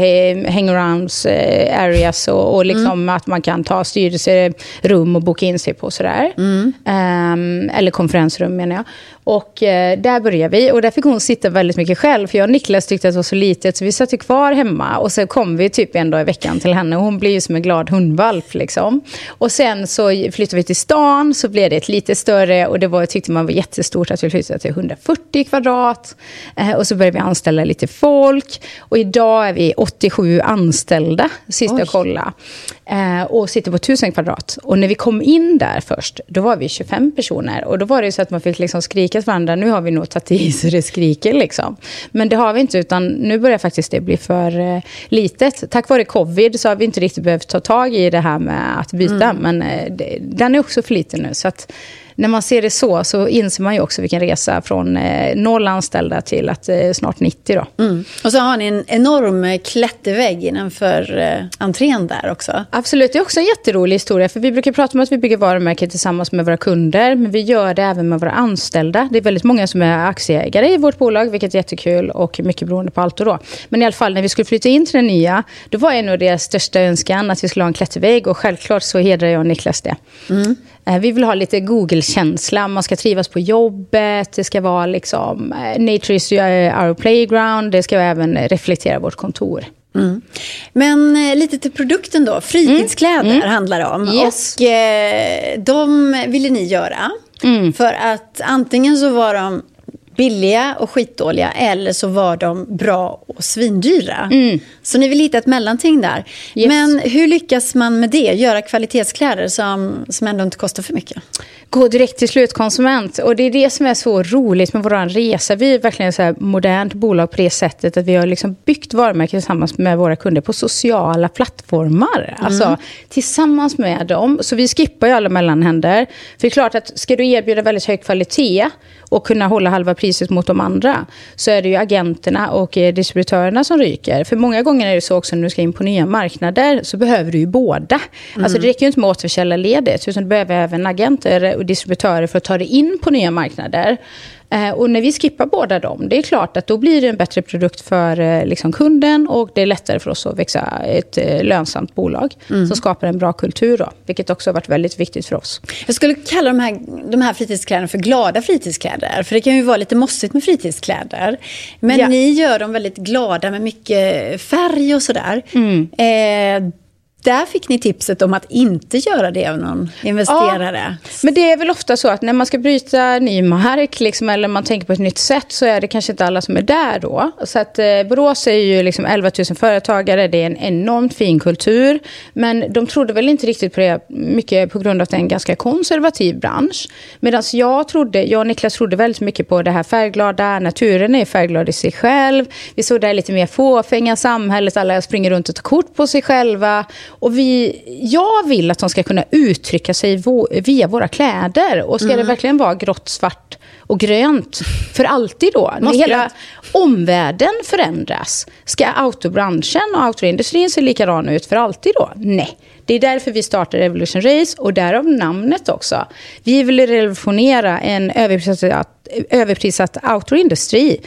hangarounds eh, areas och, och liksom mm. att man kan ta styrelserum och boka in sig på sådär. Mm. Um, eller konferensrum menar jag. Och eh, där började vi. Och där fick hon sitta väldigt mycket själv. För jag och Niklas tyckte att det var så litet. Så vi satt ju kvar hemma. Och så kom vi typ en dag i veckan till henne. Och hon blev ju som en glad hundvalp. Liksom. Och sen så flyttade vi till stan. Så blev det ett lite större. Och det var, tyckte man var jättestort att vi flyttade till 140 kvadrat. Eh, och så började vi anställa lite folk. Och idag är vi 87 anställda. Sist jag kollade. Eh, och sitter på 1000 kvadrat. Och när vi kom in där först. Då var vi 25 personer. Och då var det så att man fick liksom skrika till varandra. Nu har vi nog tagit i så det skriker liksom. Men det har vi inte. Utan nu börjar faktiskt det bli för eh, litet. Tack vare covid så har vi inte riktigt behövt ta tag i det här med att byta. Mm. Men eh, det, den är också för liten nu. Så att när man ser det så, så inser man ju också vilken resa från eh, noll anställda till att eh, snart 90 då. Mm. Och så har ni en enorm klättervägg innanför eh, entrén där också. Absolut, det är också en jätterolig historia. För Vi brukar prata om att vi bygger varumärken tillsammans med våra kunder. Men vi gör det även med våra anställda. Det är väldigt många som är aktieägare i vårt bolag, vilket är jättekul och mycket beroende på Alto. Då. Men i alla fall, när vi skulle flytta in till det nya, då var en av deras största önskan att vi skulle ha en klättervägg. Och självklart så hedrar jag och Niklas det. Mm. Vi vill ha lite Google-känsla. Man ska trivas på jobbet. Det ska vara liksom, eh, nature is our playground. Det ska även reflektera vårt kontor. Mm. Men eh, lite till produkten då. Fritidskläder mm. mm. handlar det om. Yes. Och eh, de ville ni göra. Mm. För att antingen så var de billiga och skitdåliga eller så var de bra och svindyra. Mm. Så ni vill hitta ett mellanting där. Yes. Men hur lyckas man med det? Göra kvalitetskläder som, som ändå inte kostar för mycket? Gå direkt till slutkonsument. Och det är det som är så roligt med vår resa. Vi är verkligen ett modernt bolag på det sättet att vi har liksom byggt varumärken tillsammans med våra kunder på sociala plattformar. Mm. Alltså tillsammans med dem. Så vi skippar ju alla mellanhänder. För det är klart att ska du erbjuda väldigt hög kvalitet och kunna hålla halva priset mot de andra så är det ju agenterna och eh, distributörerna som ryker. För många gånger är det så också när du ska in på nya marknader så behöver du ju båda. Mm. Alltså det räcker ju inte med återförsäljarledet utan du behöver även agenter och distributörer för att ta dig in på nya marknader. Eh, och när vi skippar båda dem, det är klart att då blir det en bättre produkt för eh, liksom, kunden och det är lättare för oss att växa ett eh, lönsamt bolag mm. som skapar en bra kultur, då, vilket också har varit väldigt viktigt för oss. Jag skulle kalla de här, de här fritidskläderna för glada fritidskläder, för det kan ju vara lite mossigt med fritidskläder. Men ja. ni gör dem väldigt glada med mycket färg och sådär. Mm. Eh, där fick ni tipset om att inte göra det av någon investerare. Ja, men det är väl ofta så att när man ska bryta ny mark liksom, eller man tänker på ett nytt sätt så är det kanske inte alla som är där då. Så att eh, Borås är ju liksom 11 000 företagare, det är en enormt fin kultur. Men de trodde väl inte riktigt på det mycket på grund av att det är en ganska konservativ bransch. Medan jag trodde, jag och Niklas trodde väldigt mycket på det här färgglada, naturen är färgglad i sig själv. Vi såg det här lite mer fåfänga samhället, alla springer runt och tar kort på sig själva. Och vi, jag vill att de ska kunna uttrycka sig via våra kläder. Och ska mm. det verkligen vara grått, svart och grönt för alltid då? När hela omvärlden förändras. Ska autobranschen och autoindustrin se likadan ut för alltid då? Nej. Det är därför vi startar Revolution Race och därav namnet också. Vi vill revolutionera en överprissatt, överprissatt outdoor-industri.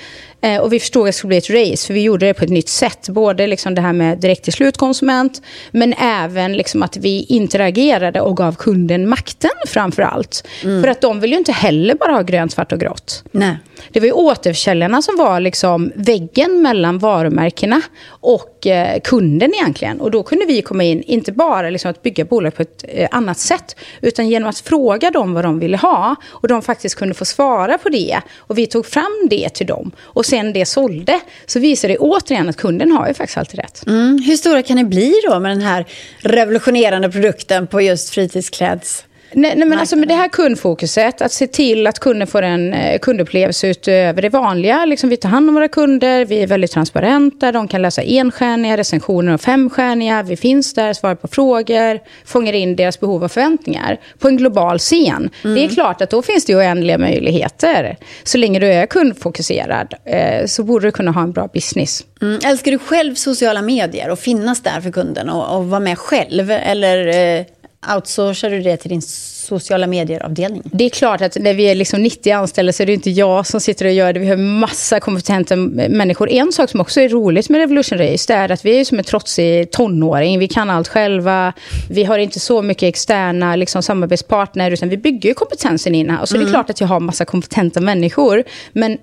Eh, och vi förstod att det skulle bli ett race, för vi gjorde det på ett nytt sätt. Både liksom det här med direkt till slutkonsument, men även liksom att vi interagerade och gav kunden makten framför allt. Mm. För att de vill ju inte heller bara ha grönt, svart och grått. Nej. Det var ju återförsäljarna som var liksom väggen mellan varumärkena och eh, kunden egentligen. Och då kunde vi komma in, inte bara liksom att bygga bolag på ett eh, annat sätt, utan genom att fråga dem vad de ville ha. Och de faktiskt kunde få svara på det. Och vi tog fram det till dem. Och sen det sålde, så visar det återigen att kunden har ju faktiskt alltid rätt. Mm. Hur stora kan ni bli då med den här revolutionerande produkten på just fritidskläds Nej, nej, men alltså med det här kundfokuset, att se till att kunden får en eh, kundupplevelse utöver det vanliga. Liksom vi tar hand om våra kunder, vi är väldigt transparenta, de kan läsa enstjärniga recensioner och femstjärniga. Vi finns där, svarar på frågor, fångar in deras behov och förväntningar på en global scen. Mm. Det är klart att då finns det oändliga möjligheter. Så länge du är kundfokuserad eh, så borde du kunna ha en bra business. Mm. Älskar du själv sociala medier och finnas där för kunden och, och vara med själv? Eller eh, outsourcar du det till din sociala medier-avdelning? Det är klart att när vi är liksom 90 anställda så är det inte jag som sitter och gör det. Vi har massa kompetenta människor. En sak som också är roligt med Revolution Race det är att vi är som en trotsig tonåring. Vi kan allt själva. Vi har inte så mycket externa liksom, samarbetspartner utan vi bygger kompetensen in här. Och så mm. är det mm. klart att jag har massa kompetenta människor. Men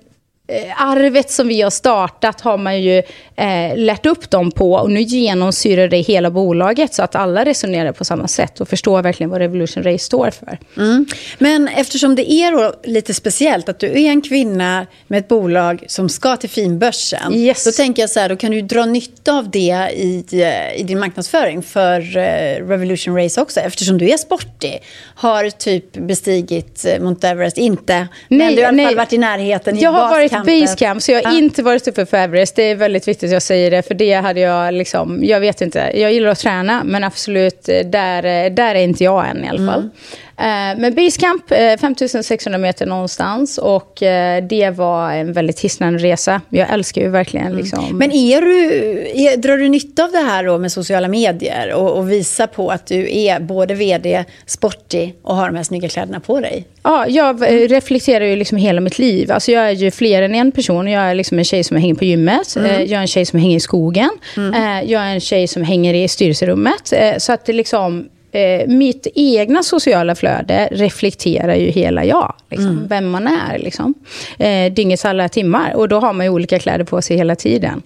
arvet som vi har startat har man ju eh, lärt upp dem på och nu genomsyrar det hela bolaget så att alla resonerar på samma sätt och förstår verkligen vad Revolution Race står för. Mm. Men eftersom det är lite speciellt att du är en kvinna med ett bolag som ska till finbörsen. Yes. Då tänker jag så här, då kan du dra nytta av det i, eh, i din marknadsföring för eh, Revolution Race också eftersom du är sportig. Har typ bestigit Mount Everest, inte, nej, men du har i alla fall varit i närheten. Jag har varit basecamp, så jag har ja. inte varit uppe för Everest. Det är väldigt viktigt att jag säger det, för det hade jag liksom, jag vet inte. Jag gillar att träna, men absolut, där, där är inte jag än i alla fall. Eh, men Basecamp, eh, 5600 meter någonstans. Och eh, det var en väldigt hisnande resa. Jag älskar ju verkligen Mm. liksom... Men är du, är, drar du nytta av det här då med sociala medier och, och visa på att du är både vd, sportig och har de här snygga kläderna på dig? Ja, jag eh, reflekterar ju liksom hela mitt liv. Alltså jag är ju fler än en person. Jag är liksom en tjej som hänger på gymmet. Eh, Jag är en tjej som hänger i skogen. Eh, Jag är en tjej som hänger i styrelserummet. Eh, Så att det liksom... Eh, mitt egna sociala flöde reflekterar ju hela jag. Liksom, Vem man är. Liksom. Eh, dygnets alla timmar. Och då har man ju olika kläder på sig hela tiden.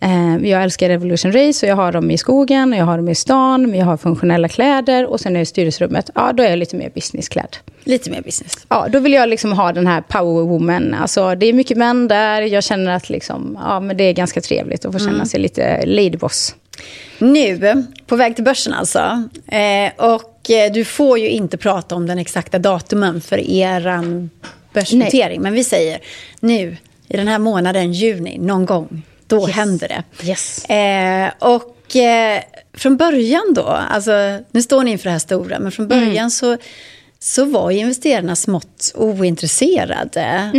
Eh, jag älskar Revolution Race och jag har dem i skogen, och jag har dem i stan, men jag har funktionella kläder. Och sen är det styrelserummet, ja då är jag lite mer businessklädd. Lite mer business. Ja, då vill jag liksom ha den här power woman. Alltså, det är mycket män där. Jag känner att liksom, ja, men det är ganska trevligt att få känna sig lite ladyboss. Nu, på väg till börsen alltså. Eh, och eh, du får ju inte prata om den exakta datumen för eran börsnotering. Men vi säger nu, i den här månaden, juni, någon gång, då Yes. händer det. Yes. Eh, och eh, från början då, alltså nu står ni inför det här stora, men från början så, så var ju investerarna smått ointresserade.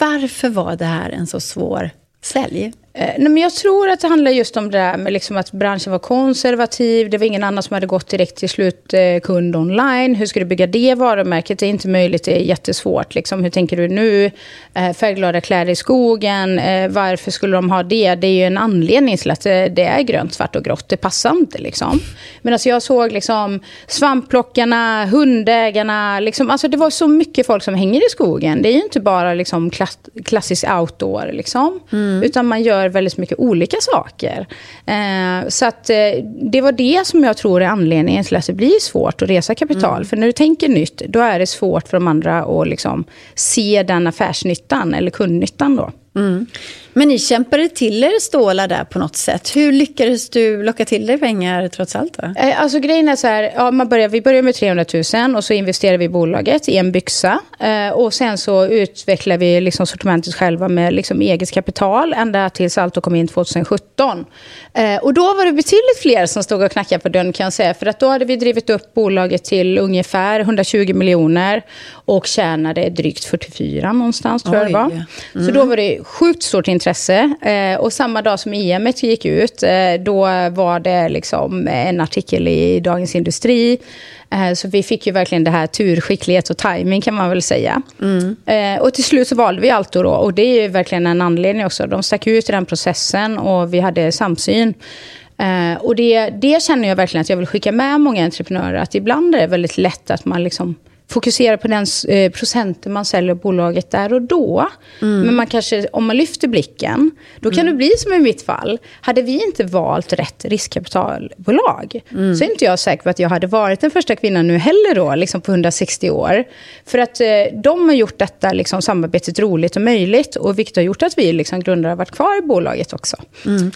Varför var det här en så svår sälj? Eh, nej, men jag tror att det handlar just om det där med liksom att branschen var konservativ. Det var ingen annan som hade gått direkt till slutkund online. Hur ska du bygga det varumärket? Det är inte möjligt, det är jättesvårt. Liksom. Hur tänker du nu? Eh, färgglada kläder i skogen, eh, varför skulle de ha det? Det är ju en anledning till att det är grönt, svart och grått. Det passar inte. Liksom. Men alltså, jag såg liksom, svampplockarna, hundägarna. Liksom, alltså, det var så mycket folk som hänger i skogen. Det är ju inte bara liksom, klass, klassisk outdoor. Liksom, Utan man gör väldigt mycket olika saker. Eh, så att, eh, det var det som jag tror är anledningen till att det blir svårt att resa kapital. För när du tänker nytt, då är det svårt för de andra att liksom, se den affärsnyttan eller kundnyttan. Då. Men ni kämpade till er stålar där på något sätt. Hur lyckades du locka till dig pengar trots allt? Då? Eh, Alltså grejen är så här, ja, man börjar, vi börjar med 300 000 och så investerar vi i bolaget i en byxa. Eh, och sen så utvecklar vi liksom sortimentet själva med liksom eget kapital ända tills Alto kom in 2017. Eh, och då var det betydligt fler som stod och knackade på dörren kan jag säga. För att då hade vi drivit upp bolaget till ungefär 120 miljoner och tjänade drygt 44 någonstans tror jag det var. Oj. Så då var det sjukt stort intresse. Eh, och samma dag som EM gick ut, eh, då var det liksom en artikel i Dagens Industri. Eh, så vi fick ju verkligen det här tur, skicklighet och timing kan man väl säga. Eh, och till slut så valde vi Alto då. Och det är ju verkligen en anledning också. De stack ut i den processen och vi hade samsyn. Eh, och det, det känner jag verkligen att jag vill skicka med många entreprenörer. Att ibland är det väldigt lätt att man liksom fokuserar på den eh, procenten man säljer bolaget där och då. Men man kanske, om man lyfter blicken, då kan det bli som i mitt fall. Hade vi inte valt rätt riskkapitalbolag så är inte jag säker på att jag hade varit den första kvinnan nu heller då, liksom på 160 år. För att eh, de har gjort detta liksom, samarbetet roligt och möjligt och vilket har gjort att vi liksom, grundare har varit kvar i bolaget också.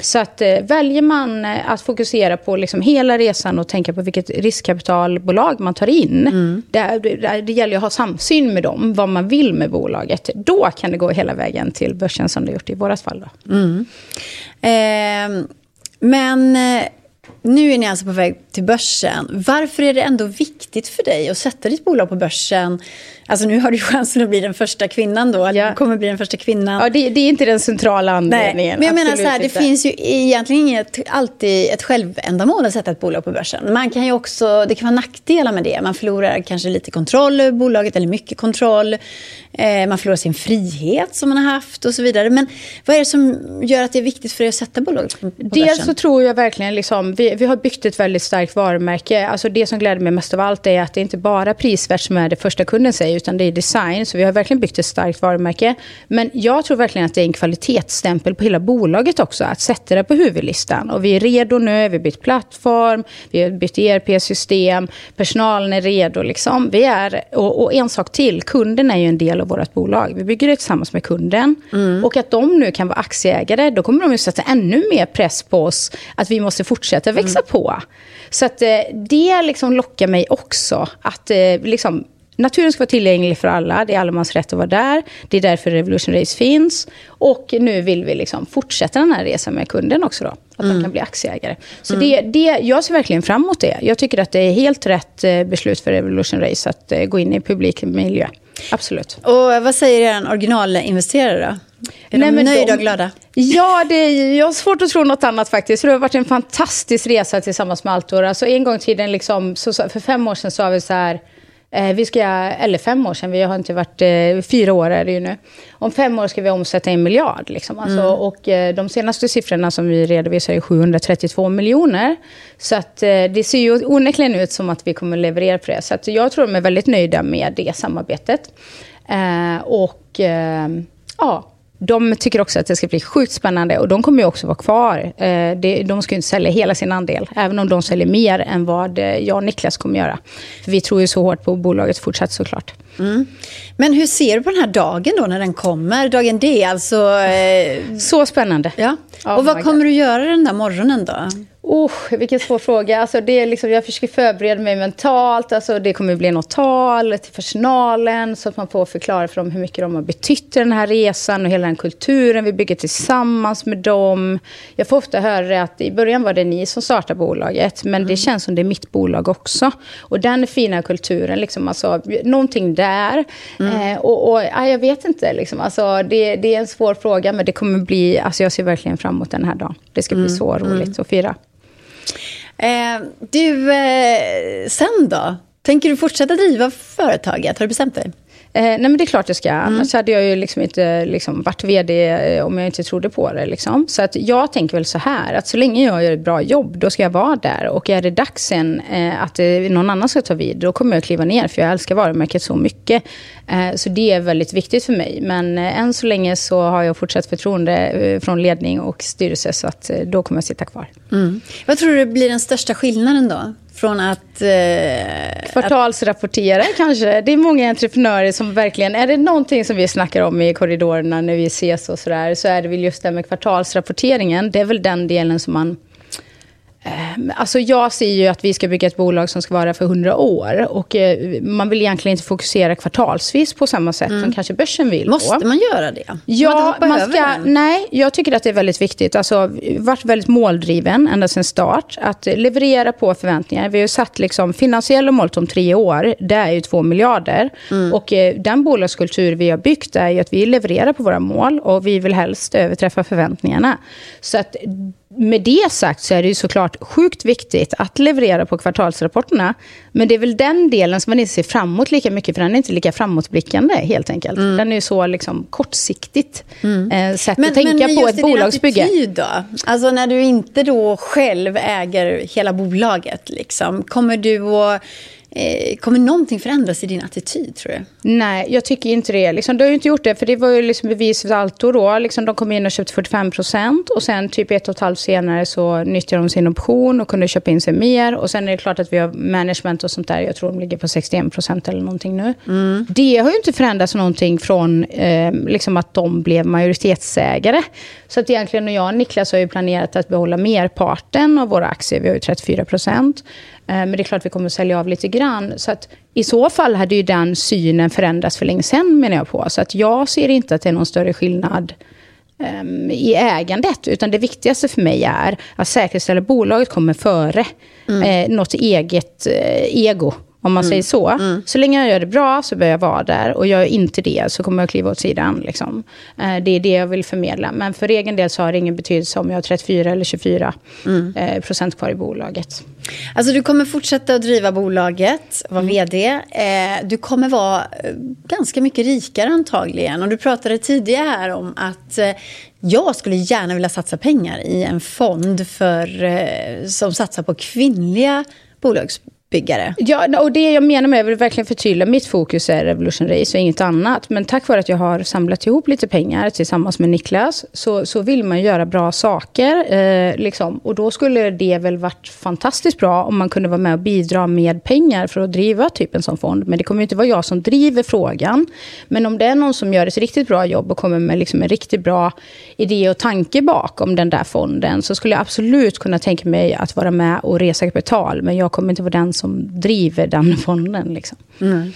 Så att eh, väljer man eh, att fokusera på liksom, hela resan och tänka på vilket riskkapitalbolag man tar in. Det, det, gäller att ha samsyn med dem, vad man vill med bolaget. Då kan det gå hela vägen till börsen som det gjort i vårat fall. Då. Eh, men eh, nu är ni alltså på väg till börsen. Varför är det ändå viktigt för dig att sätta ditt bolag på börsen? Alltså nu har du chansen att bli den första kvinnan då. Ja. Du kommer bli den första kvinnan. Ja, det, det är inte den centrala Nej, anledningen. men jag menar så här, det finns ju egentligen inget, alltid ett självändamål att sätta ett bolag på börsen. Man kan ju också, det kan vara nackdelar med det. Man förlorar kanske lite kontroll över bolaget, eller mycket kontroll. Eh, man förlorar sin frihet som man har haft och så vidare. Men vad är det som gör att det är viktigt för dig att sätta bolaget på, på Dels börsen? så tror jag verkligen, liksom, vi, vi har byggt ett väldigt starkt varumärke. Alltså det som gläder mig mest av allt är att det inte bara är prisvärt som är det första kunden säger, utan det är design. Så vi har verkligen byggt ett starkt varumärke. Men jag tror verkligen att det är en kvalitetsstämpel på hela bolaget också, att sätta det på huvudlistan. Och vi är redo nu, vi har bytt plattform, vi har bytt ERP-system, personalen är redo. Liksom. Vi är, och, och en sak till, kunden är ju en del av vårt bolag. Vi bygger det tillsammans med kunden. Och att de nu kan vara aktieägare, då kommer de ju sätta ännu mer press på oss att vi måste fortsätta växa på. Så att eh, det liksom lockar mig också. Att eh, liksom, naturen ska vara tillgänglig för alla. Det är allemans rätt att vara där. Det är därför Revolution Race finns. Och nu vill vi liksom fortsätta den här resan med kunden också då. Att mm. de kan bli aktieägare. Så mm. det, det, jag ser verkligen fram emot det. Jag tycker att det är helt rätt eh, beslut för Revolution Race att gå in i publik miljö. Absolut. Och vad säger er originalinvesterare då? Är Nej, de nöjda de, och glada? Ja, det är, jag har svårt att tro något annat faktiskt. Det har varit en fantastisk resa tillsammans med Altor. Alltså en gång i tiden, liksom, så, för fem år sedan sa vi så här, vi ska, eller fem år sedan, vi har inte varit, eh, fyra år är det ju nu. Om fem år ska vi omsätta en miljard. Liksom. Alltså, mm. Och eh, de senaste siffrorna som vi redovisar är 732 miljoner. Så att, eh, det ser ju onekligen ut som att vi kommer leverera på det. Så att jag tror de är väldigt nöjda med det samarbetet. Eh, och eh, ja, de tycker också att det ska bli sjukt spännande och de kommer ju också vara kvar. Eh, de ska ju inte sälja hela sin andel, även om de säljer mer än vad eh, jag och Niklas kommer göra. För vi tror ju så hårt på bolaget fortsatt såklart. Mm. Men hur ser du på den här dagen då när den kommer? Dagen D, alltså... Eh... Så spännande. Ja. Oh och vad kommer du göra den där morgonen då? Oh, vilken svår fråga. Alltså det är liksom, jag försöker förbereda mig mentalt. Alltså det kommer bli något tal till personalen så att man får förklara för dem hur mycket de har betytt i den här resan och hela den kulturen vi bygger tillsammans med dem. Jag får ofta höra att i början var det ni som startade bolaget men mm. det känns som det är mitt bolag också. Och den fina kulturen, liksom, alltså, någonting där. Mm. Eh, och, och ja, jag vet inte, liksom, alltså, det, det, är en svår fråga men det kommer bli, alltså, jag ser verkligen fram emot den här dagen. Det ska bli mm. så roligt mm. att fira. Eh, du, eh, sen då? Tänker du fortsätta driva företaget? Har du bestämt dig? Eh, nej men det är klart jag ska. Mm. Annars hade jag ju liksom inte liksom, varit vd eh, om jag inte trodde på det. Liksom. Så att jag tänker väl så här, att så länge jag gör ett bra jobb, då ska jag vara där. Och är det dags sen eh, att eh, någon annan ska ta vid, då kommer jag kliva ner. För jag älskar varumärket så mycket. Eh, så det är väldigt viktigt för mig. Men eh, än så länge så har jag fortsatt förtroende från ledning och styrelse. Så att då kommer jag sitta kvar. Mm. Vad tror du blir den största skillnaden då? Från att... Eh, Kvartalsrapportera att... kanske. Det är många entreprenörer som verkligen... Är det någonting som vi snackar om i korridorerna när vi ses och sådär, så är det väl just det med kvartalsrapporteringen. Det är väl den delen som man alltså jag ser ju att vi ska bygga ett bolag som ska vara för 100 år. Och eh, man vill egentligen inte fokusera kvartalsvis på samma sätt mm. som kanske börsen vill. Måste man göra det? Ja, man, man ska, nej, jag tycker att det är väldigt viktigt. Alltså, varit väldigt måldriven ända sedan start. Att leverera på förväntningar. Vi har satt liksom finansiella mål om tre år. Det är ju två miljarder. Mm. Och eh, den bolagskultur vi har byggt är ju att vi levererar på våra mål. Och vi vill helst överträffa förväntningarna. Så att med det sagt så är det ju såklart sjukt viktigt att leverera på kvartalsrapporterna. Men det är väl den delen som man inte ser framåt lika mycket, för den är inte lika framåtblickande helt enkelt. Mm. Den är ju så liksom kortsiktigt mm. eh, sätt men, att tänka men på ett bolagsbygge. Men då? Alltså när du inte då själv äger hela bolaget, liksom, kommer du att Eh, kommer någonting förändras i din attityd, tror du? Nej, jag tycker inte det. Liksom, du har ju inte gjort det, för det var ju liksom bevis Alto då. Liksom, de kom in och köpte 45 procent och sen typ ett och ett halvt senare så nyttjade de sin option och kunde köpa in sig mer. Och sen är det klart att vi har management och sånt där. Jag tror de ligger på 61 procent eller någonting nu. Mm. Det har ju inte förändrats någonting från eh, liksom att de blev majoritetsägare. Så att egentligen och jag och Niklas har ju planerat att behålla merparten av våra aktier. Vi har ju 34 procent. Eh, men det är klart vi kommer att sälja av lite grann. Så att i så fall hade ju den synen förändrats för länge sedan menar jag på. Så att jag ser inte att det är någon större skillnad um, i ägandet. Utan det viktigaste för mig är att säkerställa att bolaget kommer före mm. eh, något eget eh, ego om man mm. säger så. Mm. Så länge jag gör det bra så bör jag vara där. Och gör jag inte det så kommer jag kliva åt sidan. Liksom. Eh, det är det jag vill förmedla. Men för egen del så har det ingen betydelse om jag har 34 eller 24 mm. eh, procent kvar i bolaget. Alltså du kommer fortsätta att driva bolaget, vara mm. vd. Eh, du kommer vara ganska mycket rikare antagligen. Och du pratade tidigare här om att jag skulle gärna vilja satsa pengar i en fond för, som satsar på kvinnliga bolags byggare. Ja, och det jag menar med, jag vill verkligen förtydliga, mitt fokus är Revolution Race och inget annat. Men tack vare att jag har samlat ihop lite pengar tillsammans med Niklas, så, så vill man göra bra saker. Eh, liksom. Och då skulle det väl varit fantastiskt bra om man kunde vara med och bidra med pengar för att driva typ en sån fond. Men det kommer inte vara jag som driver frågan. Men om det är någon som gör ett riktigt bra jobb och kommer med liksom en riktigt bra idé och tanke bakom den där fonden, så skulle jag absolut kunna tänka mig att vara med och resa kapital. Men jag kommer inte vara den som driver den fonden. Liksom. Mm.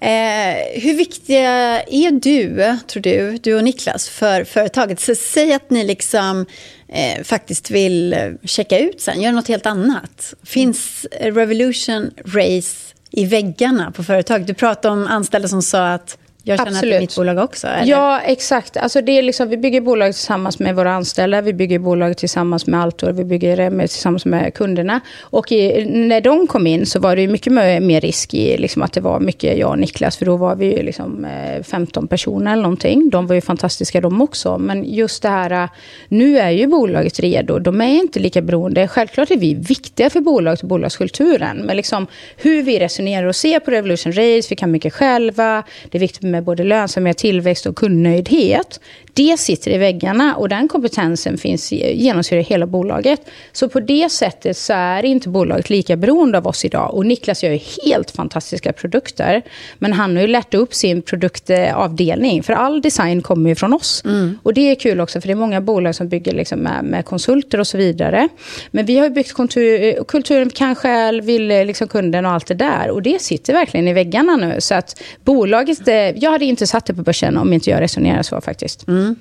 Eh, hur viktiga är du, tror du, du och Niklas, för företaget? Så säg att ni liksom eh, faktiskt vill checka ut sen, göra något helt annat. Finns Revolution Race i väggarna på företag? Du pratade om anställda som sa att jag känner Absolut. att det är mitt bolag också. Eller? Ja, exakt. Alltså det är liksom, vi bygger bolag tillsammans med våra anställda. Vi bygger bolag tillsammans med Altor. Vi bygger det tillsammans med kunderna. Och i, när de kom in så var det mycket mer risk i liksom att det var mycket jag och Niklas. För då var vi liksom 15 eh, personer eller någonting. De var ju fantastiska de också. Men just det här, nu är ju bolaget redo. De är inte lika beroende. Självklart är vi viktiga för bolaget och bolagskulturen. Men liksom hur vi resonerar och ser på Revolution Race. Vi kan mycket själva. Det är viktigt med med både lönsamhet, tillväxt och kundnöjdhet. Det sitter i väggarna och den kompetensen finns genomsyrar hela bolaget. Så på det sättet så är inte bolaget lika beroende av oss idag. Och Niklas gör ju helt fantastiska produkter. Men han har ju lärt upp sin produktavdelning. För all design kommer ju från oss. Mm. Och det är kul också för det är många bolag som bygger liksom med, med konsulter och så vidare. Men vi har ju byggt kultur, kulturen kanske vill liksom kunden och allt det där. Och det sitter verkligen i väggarna nu. Så att bolaget, jag hade inte satt det på börsen om inte jag resonerar så faktiskt. Mm.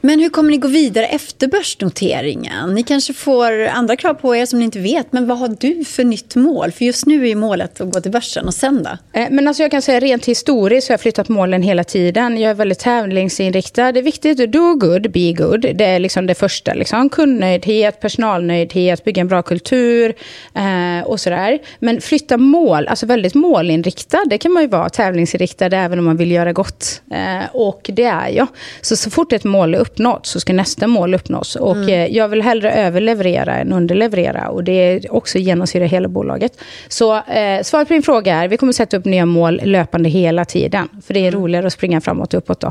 Men hur kommer ni gå vidare efter börsnoteringen? Ni kanske får andra krav på er som ni inte vet. Men vad har du för nytt mål? För just nu är målet att gå till börsen. Och sen då? Eh, men alltså jag kan säga rent historiskt så har jag flyttat målen hela tiden. Jag är väldigt tävlingsinriktad. Det är viktigt att do good, be good. Det är liksom det första. Liksom. Kundnöjdhet, personalnöjdhet, bygga en bra kultur eh, och sådär. Men flytta mål, alltså väldigt målinriktad. Det kan man ju vara tävlingsinriktad även om man vill göra gott. Eh, och det är jag. Så, så fort ett mål är uppnått så ska nästa mål uppnås. Och mm. Eh, jag vill hellre överleverera än underleverera. Och det är också genomsyrar hela bolaget. Så eh, svaret på din fråga är, vi kommer sätta upp nya mål löpande hela tiden. För det är mm. roligare att springa framåt och uppåt då.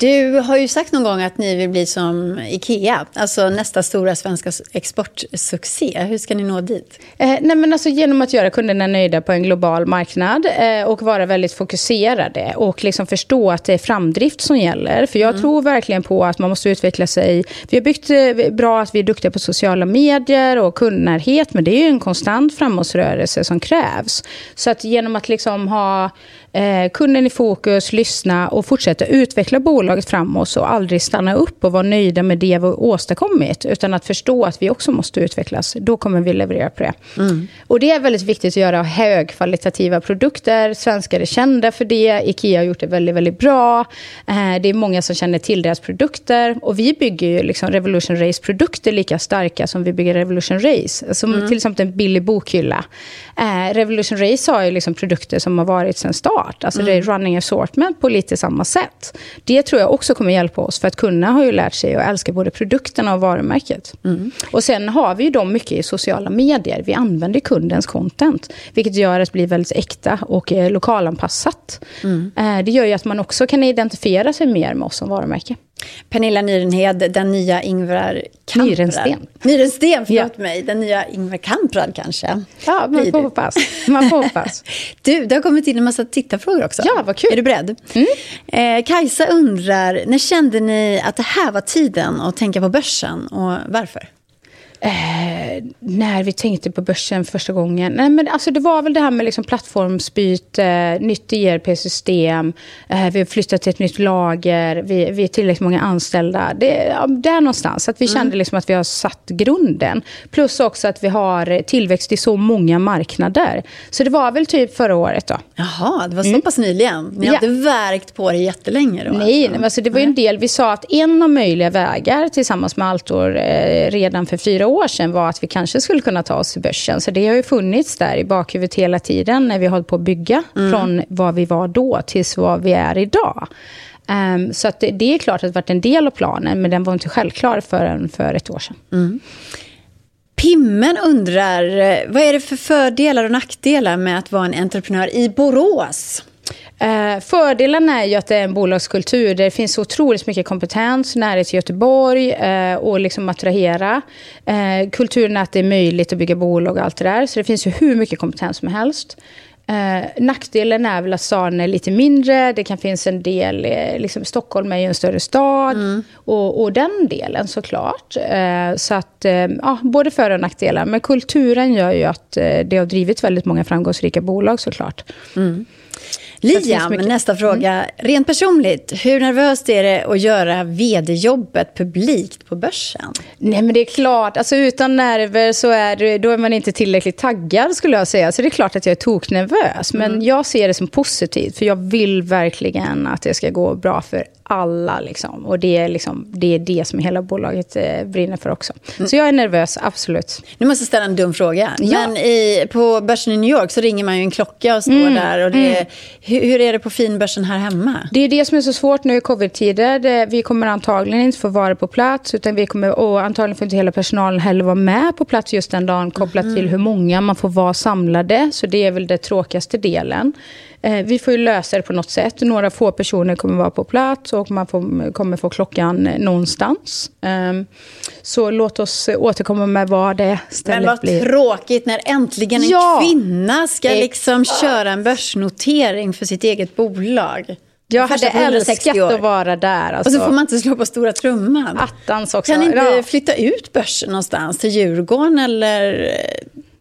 Du har ju sagt någon gång att ni vill bli som Ikea, alltså nästa stora svenska exportsuccé. Hur ska ni nå dit? Eh, nej men alltså genom att göra kunderna nöjda på en global marknad eh, och vara väldigt fokuserade och liksom förstå att det är framdrift som gäller. För jag mm. tror verkligen på att man måste utveckla sig. Vi har byggt eh, bra att vi är duktiga på sociala medier och kundnärhet, men det är ju en konstant framåtrörelse som krävs. Så att genom att liksom ha eh, kunden i fokus, lyssna och fortsätta utveckla bolaget framåt och aldrig stanna upp och vara nöjda med det vi åstadkommit. Utan att förstå att vi också måste utvecklas. Då kommer vi leverera på det. Mm. Och det är väldigt viktigt att göra högkvalitativa produkter. Svenskar är kända för det. Ikea har gjort det väldigt, väldigt bra. Eh, det är många som känner till deras produkter. Och vi bygger ju liksom Revolution Race-produkter lika starka som vi bygger Revolution Race. Som mm. till exempel en billig bokhylla. Eh, Revolution Race har ju liksom produkter som har varit sedan start start. Alltså mm. det är mm. running assortment på lite samma sätt. Det tror jag också kommer hjälpa oss, för att kunderna har ju lärt sig att älska både produkterna och varumärket. Mm. Och sen har vi ju dem mycket i sociala medier. Vi använder kundens content, vilket gör att det blir väldigt äkta och eh, lokalanpassat. Mm. Eh, det gör ju att man också kan identifiera sig mer med oss som varumärke. Pernilla Nyrenhed, den nya Ingvar Kamprad. Nyrensten. Nyrensten, förlåt ja. mig. Den nya Ingvar Kamprad kanske. Ja, man får hoppas. Man får hoppas. du, det har kommit in en massa tittarfrågor också. Ja, vad kul. Är du beredd? Mm. Eh, Kajsa undrar, när kände ni att det här var tiden att tänka på börsen och varför? Eh, när vi tänkte på börsen första gången. Nej, men alltså det var väl det här med liksom plattformsbyte, nytt ERP-system. Eh, vi har flyttat till ett nytt lager. Vi, vi är tillräckligt många anställda. Det, ja, där någonstans. Att vi mm. kände liksom att vi har satt grunden. Plus också att vi har tillväxt i så många marknader. Så det var väl typ förra året då. Jaha, det var så mm. pass nyligen. Ni ja. har inte verkt på det jättelänge då? Nej, alltså. alltså det var ju en del. Vi sa att en av möjliga vägar tillsammans med Altor eh, redan för fyra år sedan var att vi kanske skulle kunna ta oss till börsen. Så det har ju funnits där i bakhuvudet hela tiden när vi hållit på att bygga mm. från vad vi var då tills vad vi är idag. Um, så det, det, är klart att det varit en del av planen, men den var inte självklar förrän för ett år sedan. Mm. Pimmen undrar, vad är det för fördelar och nackdelar med att vara en entreprenör i Borås? Eh, fördelen är ju att det är en bolagskultur där det finns otroligt mycket kompetens, närhet till Göteborg eh, och liksom attrahera. Eh, kulturen är att det är möjligt att bygga bolag och allt det där. Så det finns ju hur mycket kompetens som helst. Eh, nackdelen är väl att staden är lite mindre, det kan finnas en del, eh, liksom Stockholm är ju en större stad, mm. och, och, den delen såklart. Eh, så att, eh, ja, både för och nackdelar. Men kulturen gör ju att eh, det har drivit väldigt många framgångsrika bolag såklart. Mm. Liam, nästa fråga. Mm. Rent personligt, hur nervöst är det att göra vd-jobbet publikt på börsen? Nej, men det är klart. Alltså, utan nerver så är, det, då är man inte tillräckligt taggad, skulle jag säga. Så det är klart att jag är toknervös. Men mm. jag ser det som positivt, för jag vill verkligen att det ska gå bra för alla. Liksom. Och det är, liksom, det är det som hela bolaget eh, brinner för också. Mm. Så jag är nervös, absolut. Nu måste jag ställa en dum fråga. Ja. Men i, på börsen i New York så ringer man ju en klocka och står mm. där. Och det, mm. Hur, hur, är det på finbörsen här hemma? Det är det som är så svårt nu i covid-tider. Vi kommer antagligen inte få vara på plats. Utan vi kommer, och antagligen får inte hela personalen heller vara med på plats just den dagen. Kopplat mm. till hur många man får vara samlade. Så det är väl den tråkigaste delen. Eh, vi får ju lösa det på något sätt. Några få personer kommer vara på plats och man får, kommer få klockan någonstans. Eh, så låt oss återkomma med vad det stället Men vad blir. tråkigt när äntligen en ja, kvinna ska liksom köra en börsnotering för sitt eget bolag. Jag hade älskat att vara där. Alltså. Och så får man inte slå på stora trumman. Attans också. Kan inte ja. flytta ut börsen någonstans? Till Djurgården eller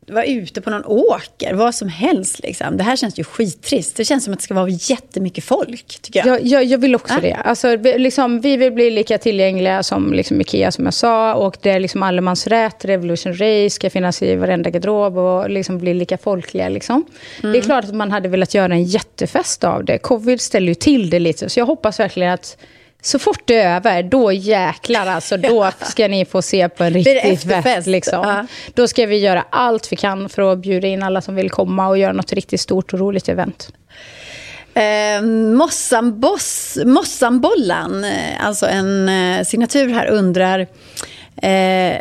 vara ute på någon åker, vad som helst. Liksom. Det här känns ju skittrist. Det känns som att det ska vara jättemycket folk, tycker jag. Jag, jag, jag vill också äh? det. Alltså, liksom, vi vill bli lika tillgängliga som liksom, Ikea, som jag sa. Och det är liksom allemansrätt, Revolution Race ska finnas i varenda garderob och liksom bli lika folkliga. Liksom. Mm. Det är mm. klart att man hade velat göra en jättefest av det. Covid ställer ju till det lite, så jag hoppas verkligen att så fort det är över, då jäklar alltså, då ska ni få se på en riktig fest. Liksom. Ja. Då ska vi göra allt vi kan för att bjuda in alla som vill komma och göra något riktigt stort och roligt event. Eh, Mossambollan, eh, alltså en eh, signatur här, undrar eh,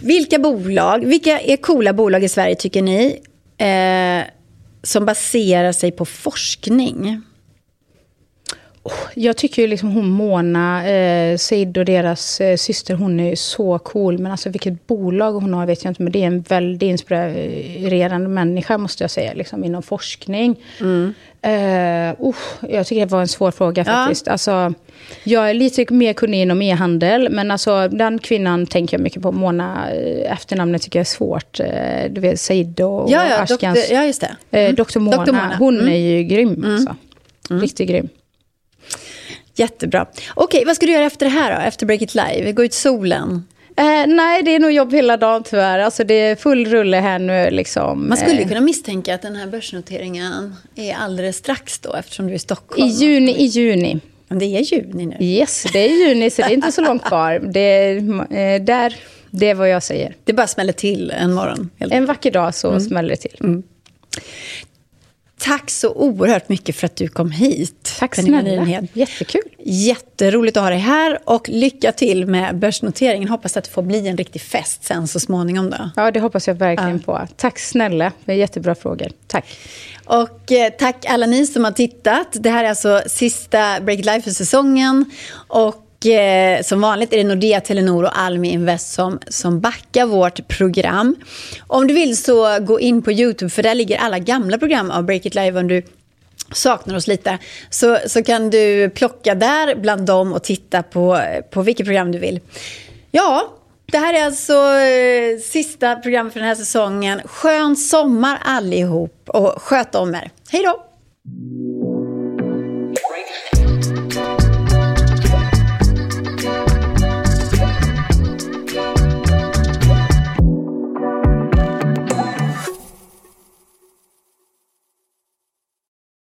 vilka bolag, vilka är coola bolag i Sverige tycker ni eh, som baserar sig på forskning? Jag tycker ju liksom hon Mona eh, Seid och deras eh, syster, hon är så cool. Men alltså vilket bolag hon har vet jag inte. Men det är en väldigt inspirerande människa måste jag säga, liksom, inom forskning. Mm. Uh, uh, jag tycker det var en svår fråga faktiskt. Ja. Alltså, jag är lite mer kunnig inom e-handel, men alltså, den kvinnan tänker jag mycket på. Mona, eh, efternamnet tycker jag är svårt. Uh, du vet, Said och, ja, ja, Ashkans. Doktor, ja, just det. Mm. Doktor Mona, Mona, hon mm. är ju grym. Mm. Alltså. Mm. Riktigt grym. Jättebra. Okej, vad ska du göra efter det här då? Efter Break It Live? Gå ut solen? Eh, nej, det är nog jobb hela dagen tyvärr. Alltså, det är full rulle här nu. Liksom. Man skulle eh. kunna misstänka att den här börsnoteringen är alldeles strax då, eftersom du är i Stockholm. I juni, i juni. Men det är juni nu. Yes, det är juni, så det är inte så långt kvar. Det är, eh, där, det är vad jag säger. Det bara smäller till en morgon? En vacker dag så mm. smäller det till. Mm. Tack så oerhört mycket för att du kom hit. Tack snälla. Jättekul. Jätteroligt att ha dig här och lycka till med börsnoteringen. Hoppas att det får bli en riktig fest sen så småningom. Då. Ja, det hoppas jag verkligen ja. på. Tack snälla. Det är jättebra frågor. Tack. Och eh, tack alla ni som har tittat. Det här är alltså sista Break It Life för säsongen. Och eh, som vanligt är det Nordea, Telenor och Almi Invest som, som backar vårt program. Om du vill så gå in på YouTube för där ligger alla gamla program av Break It Live om du saknar oss lite. Så, så kan du plocka där bland dem och titta på, på vilket program du vill. Ja, det här är alltså eh, sista programmet för den här säsongen. Skön sommar allihop och sköt om er. Hej då!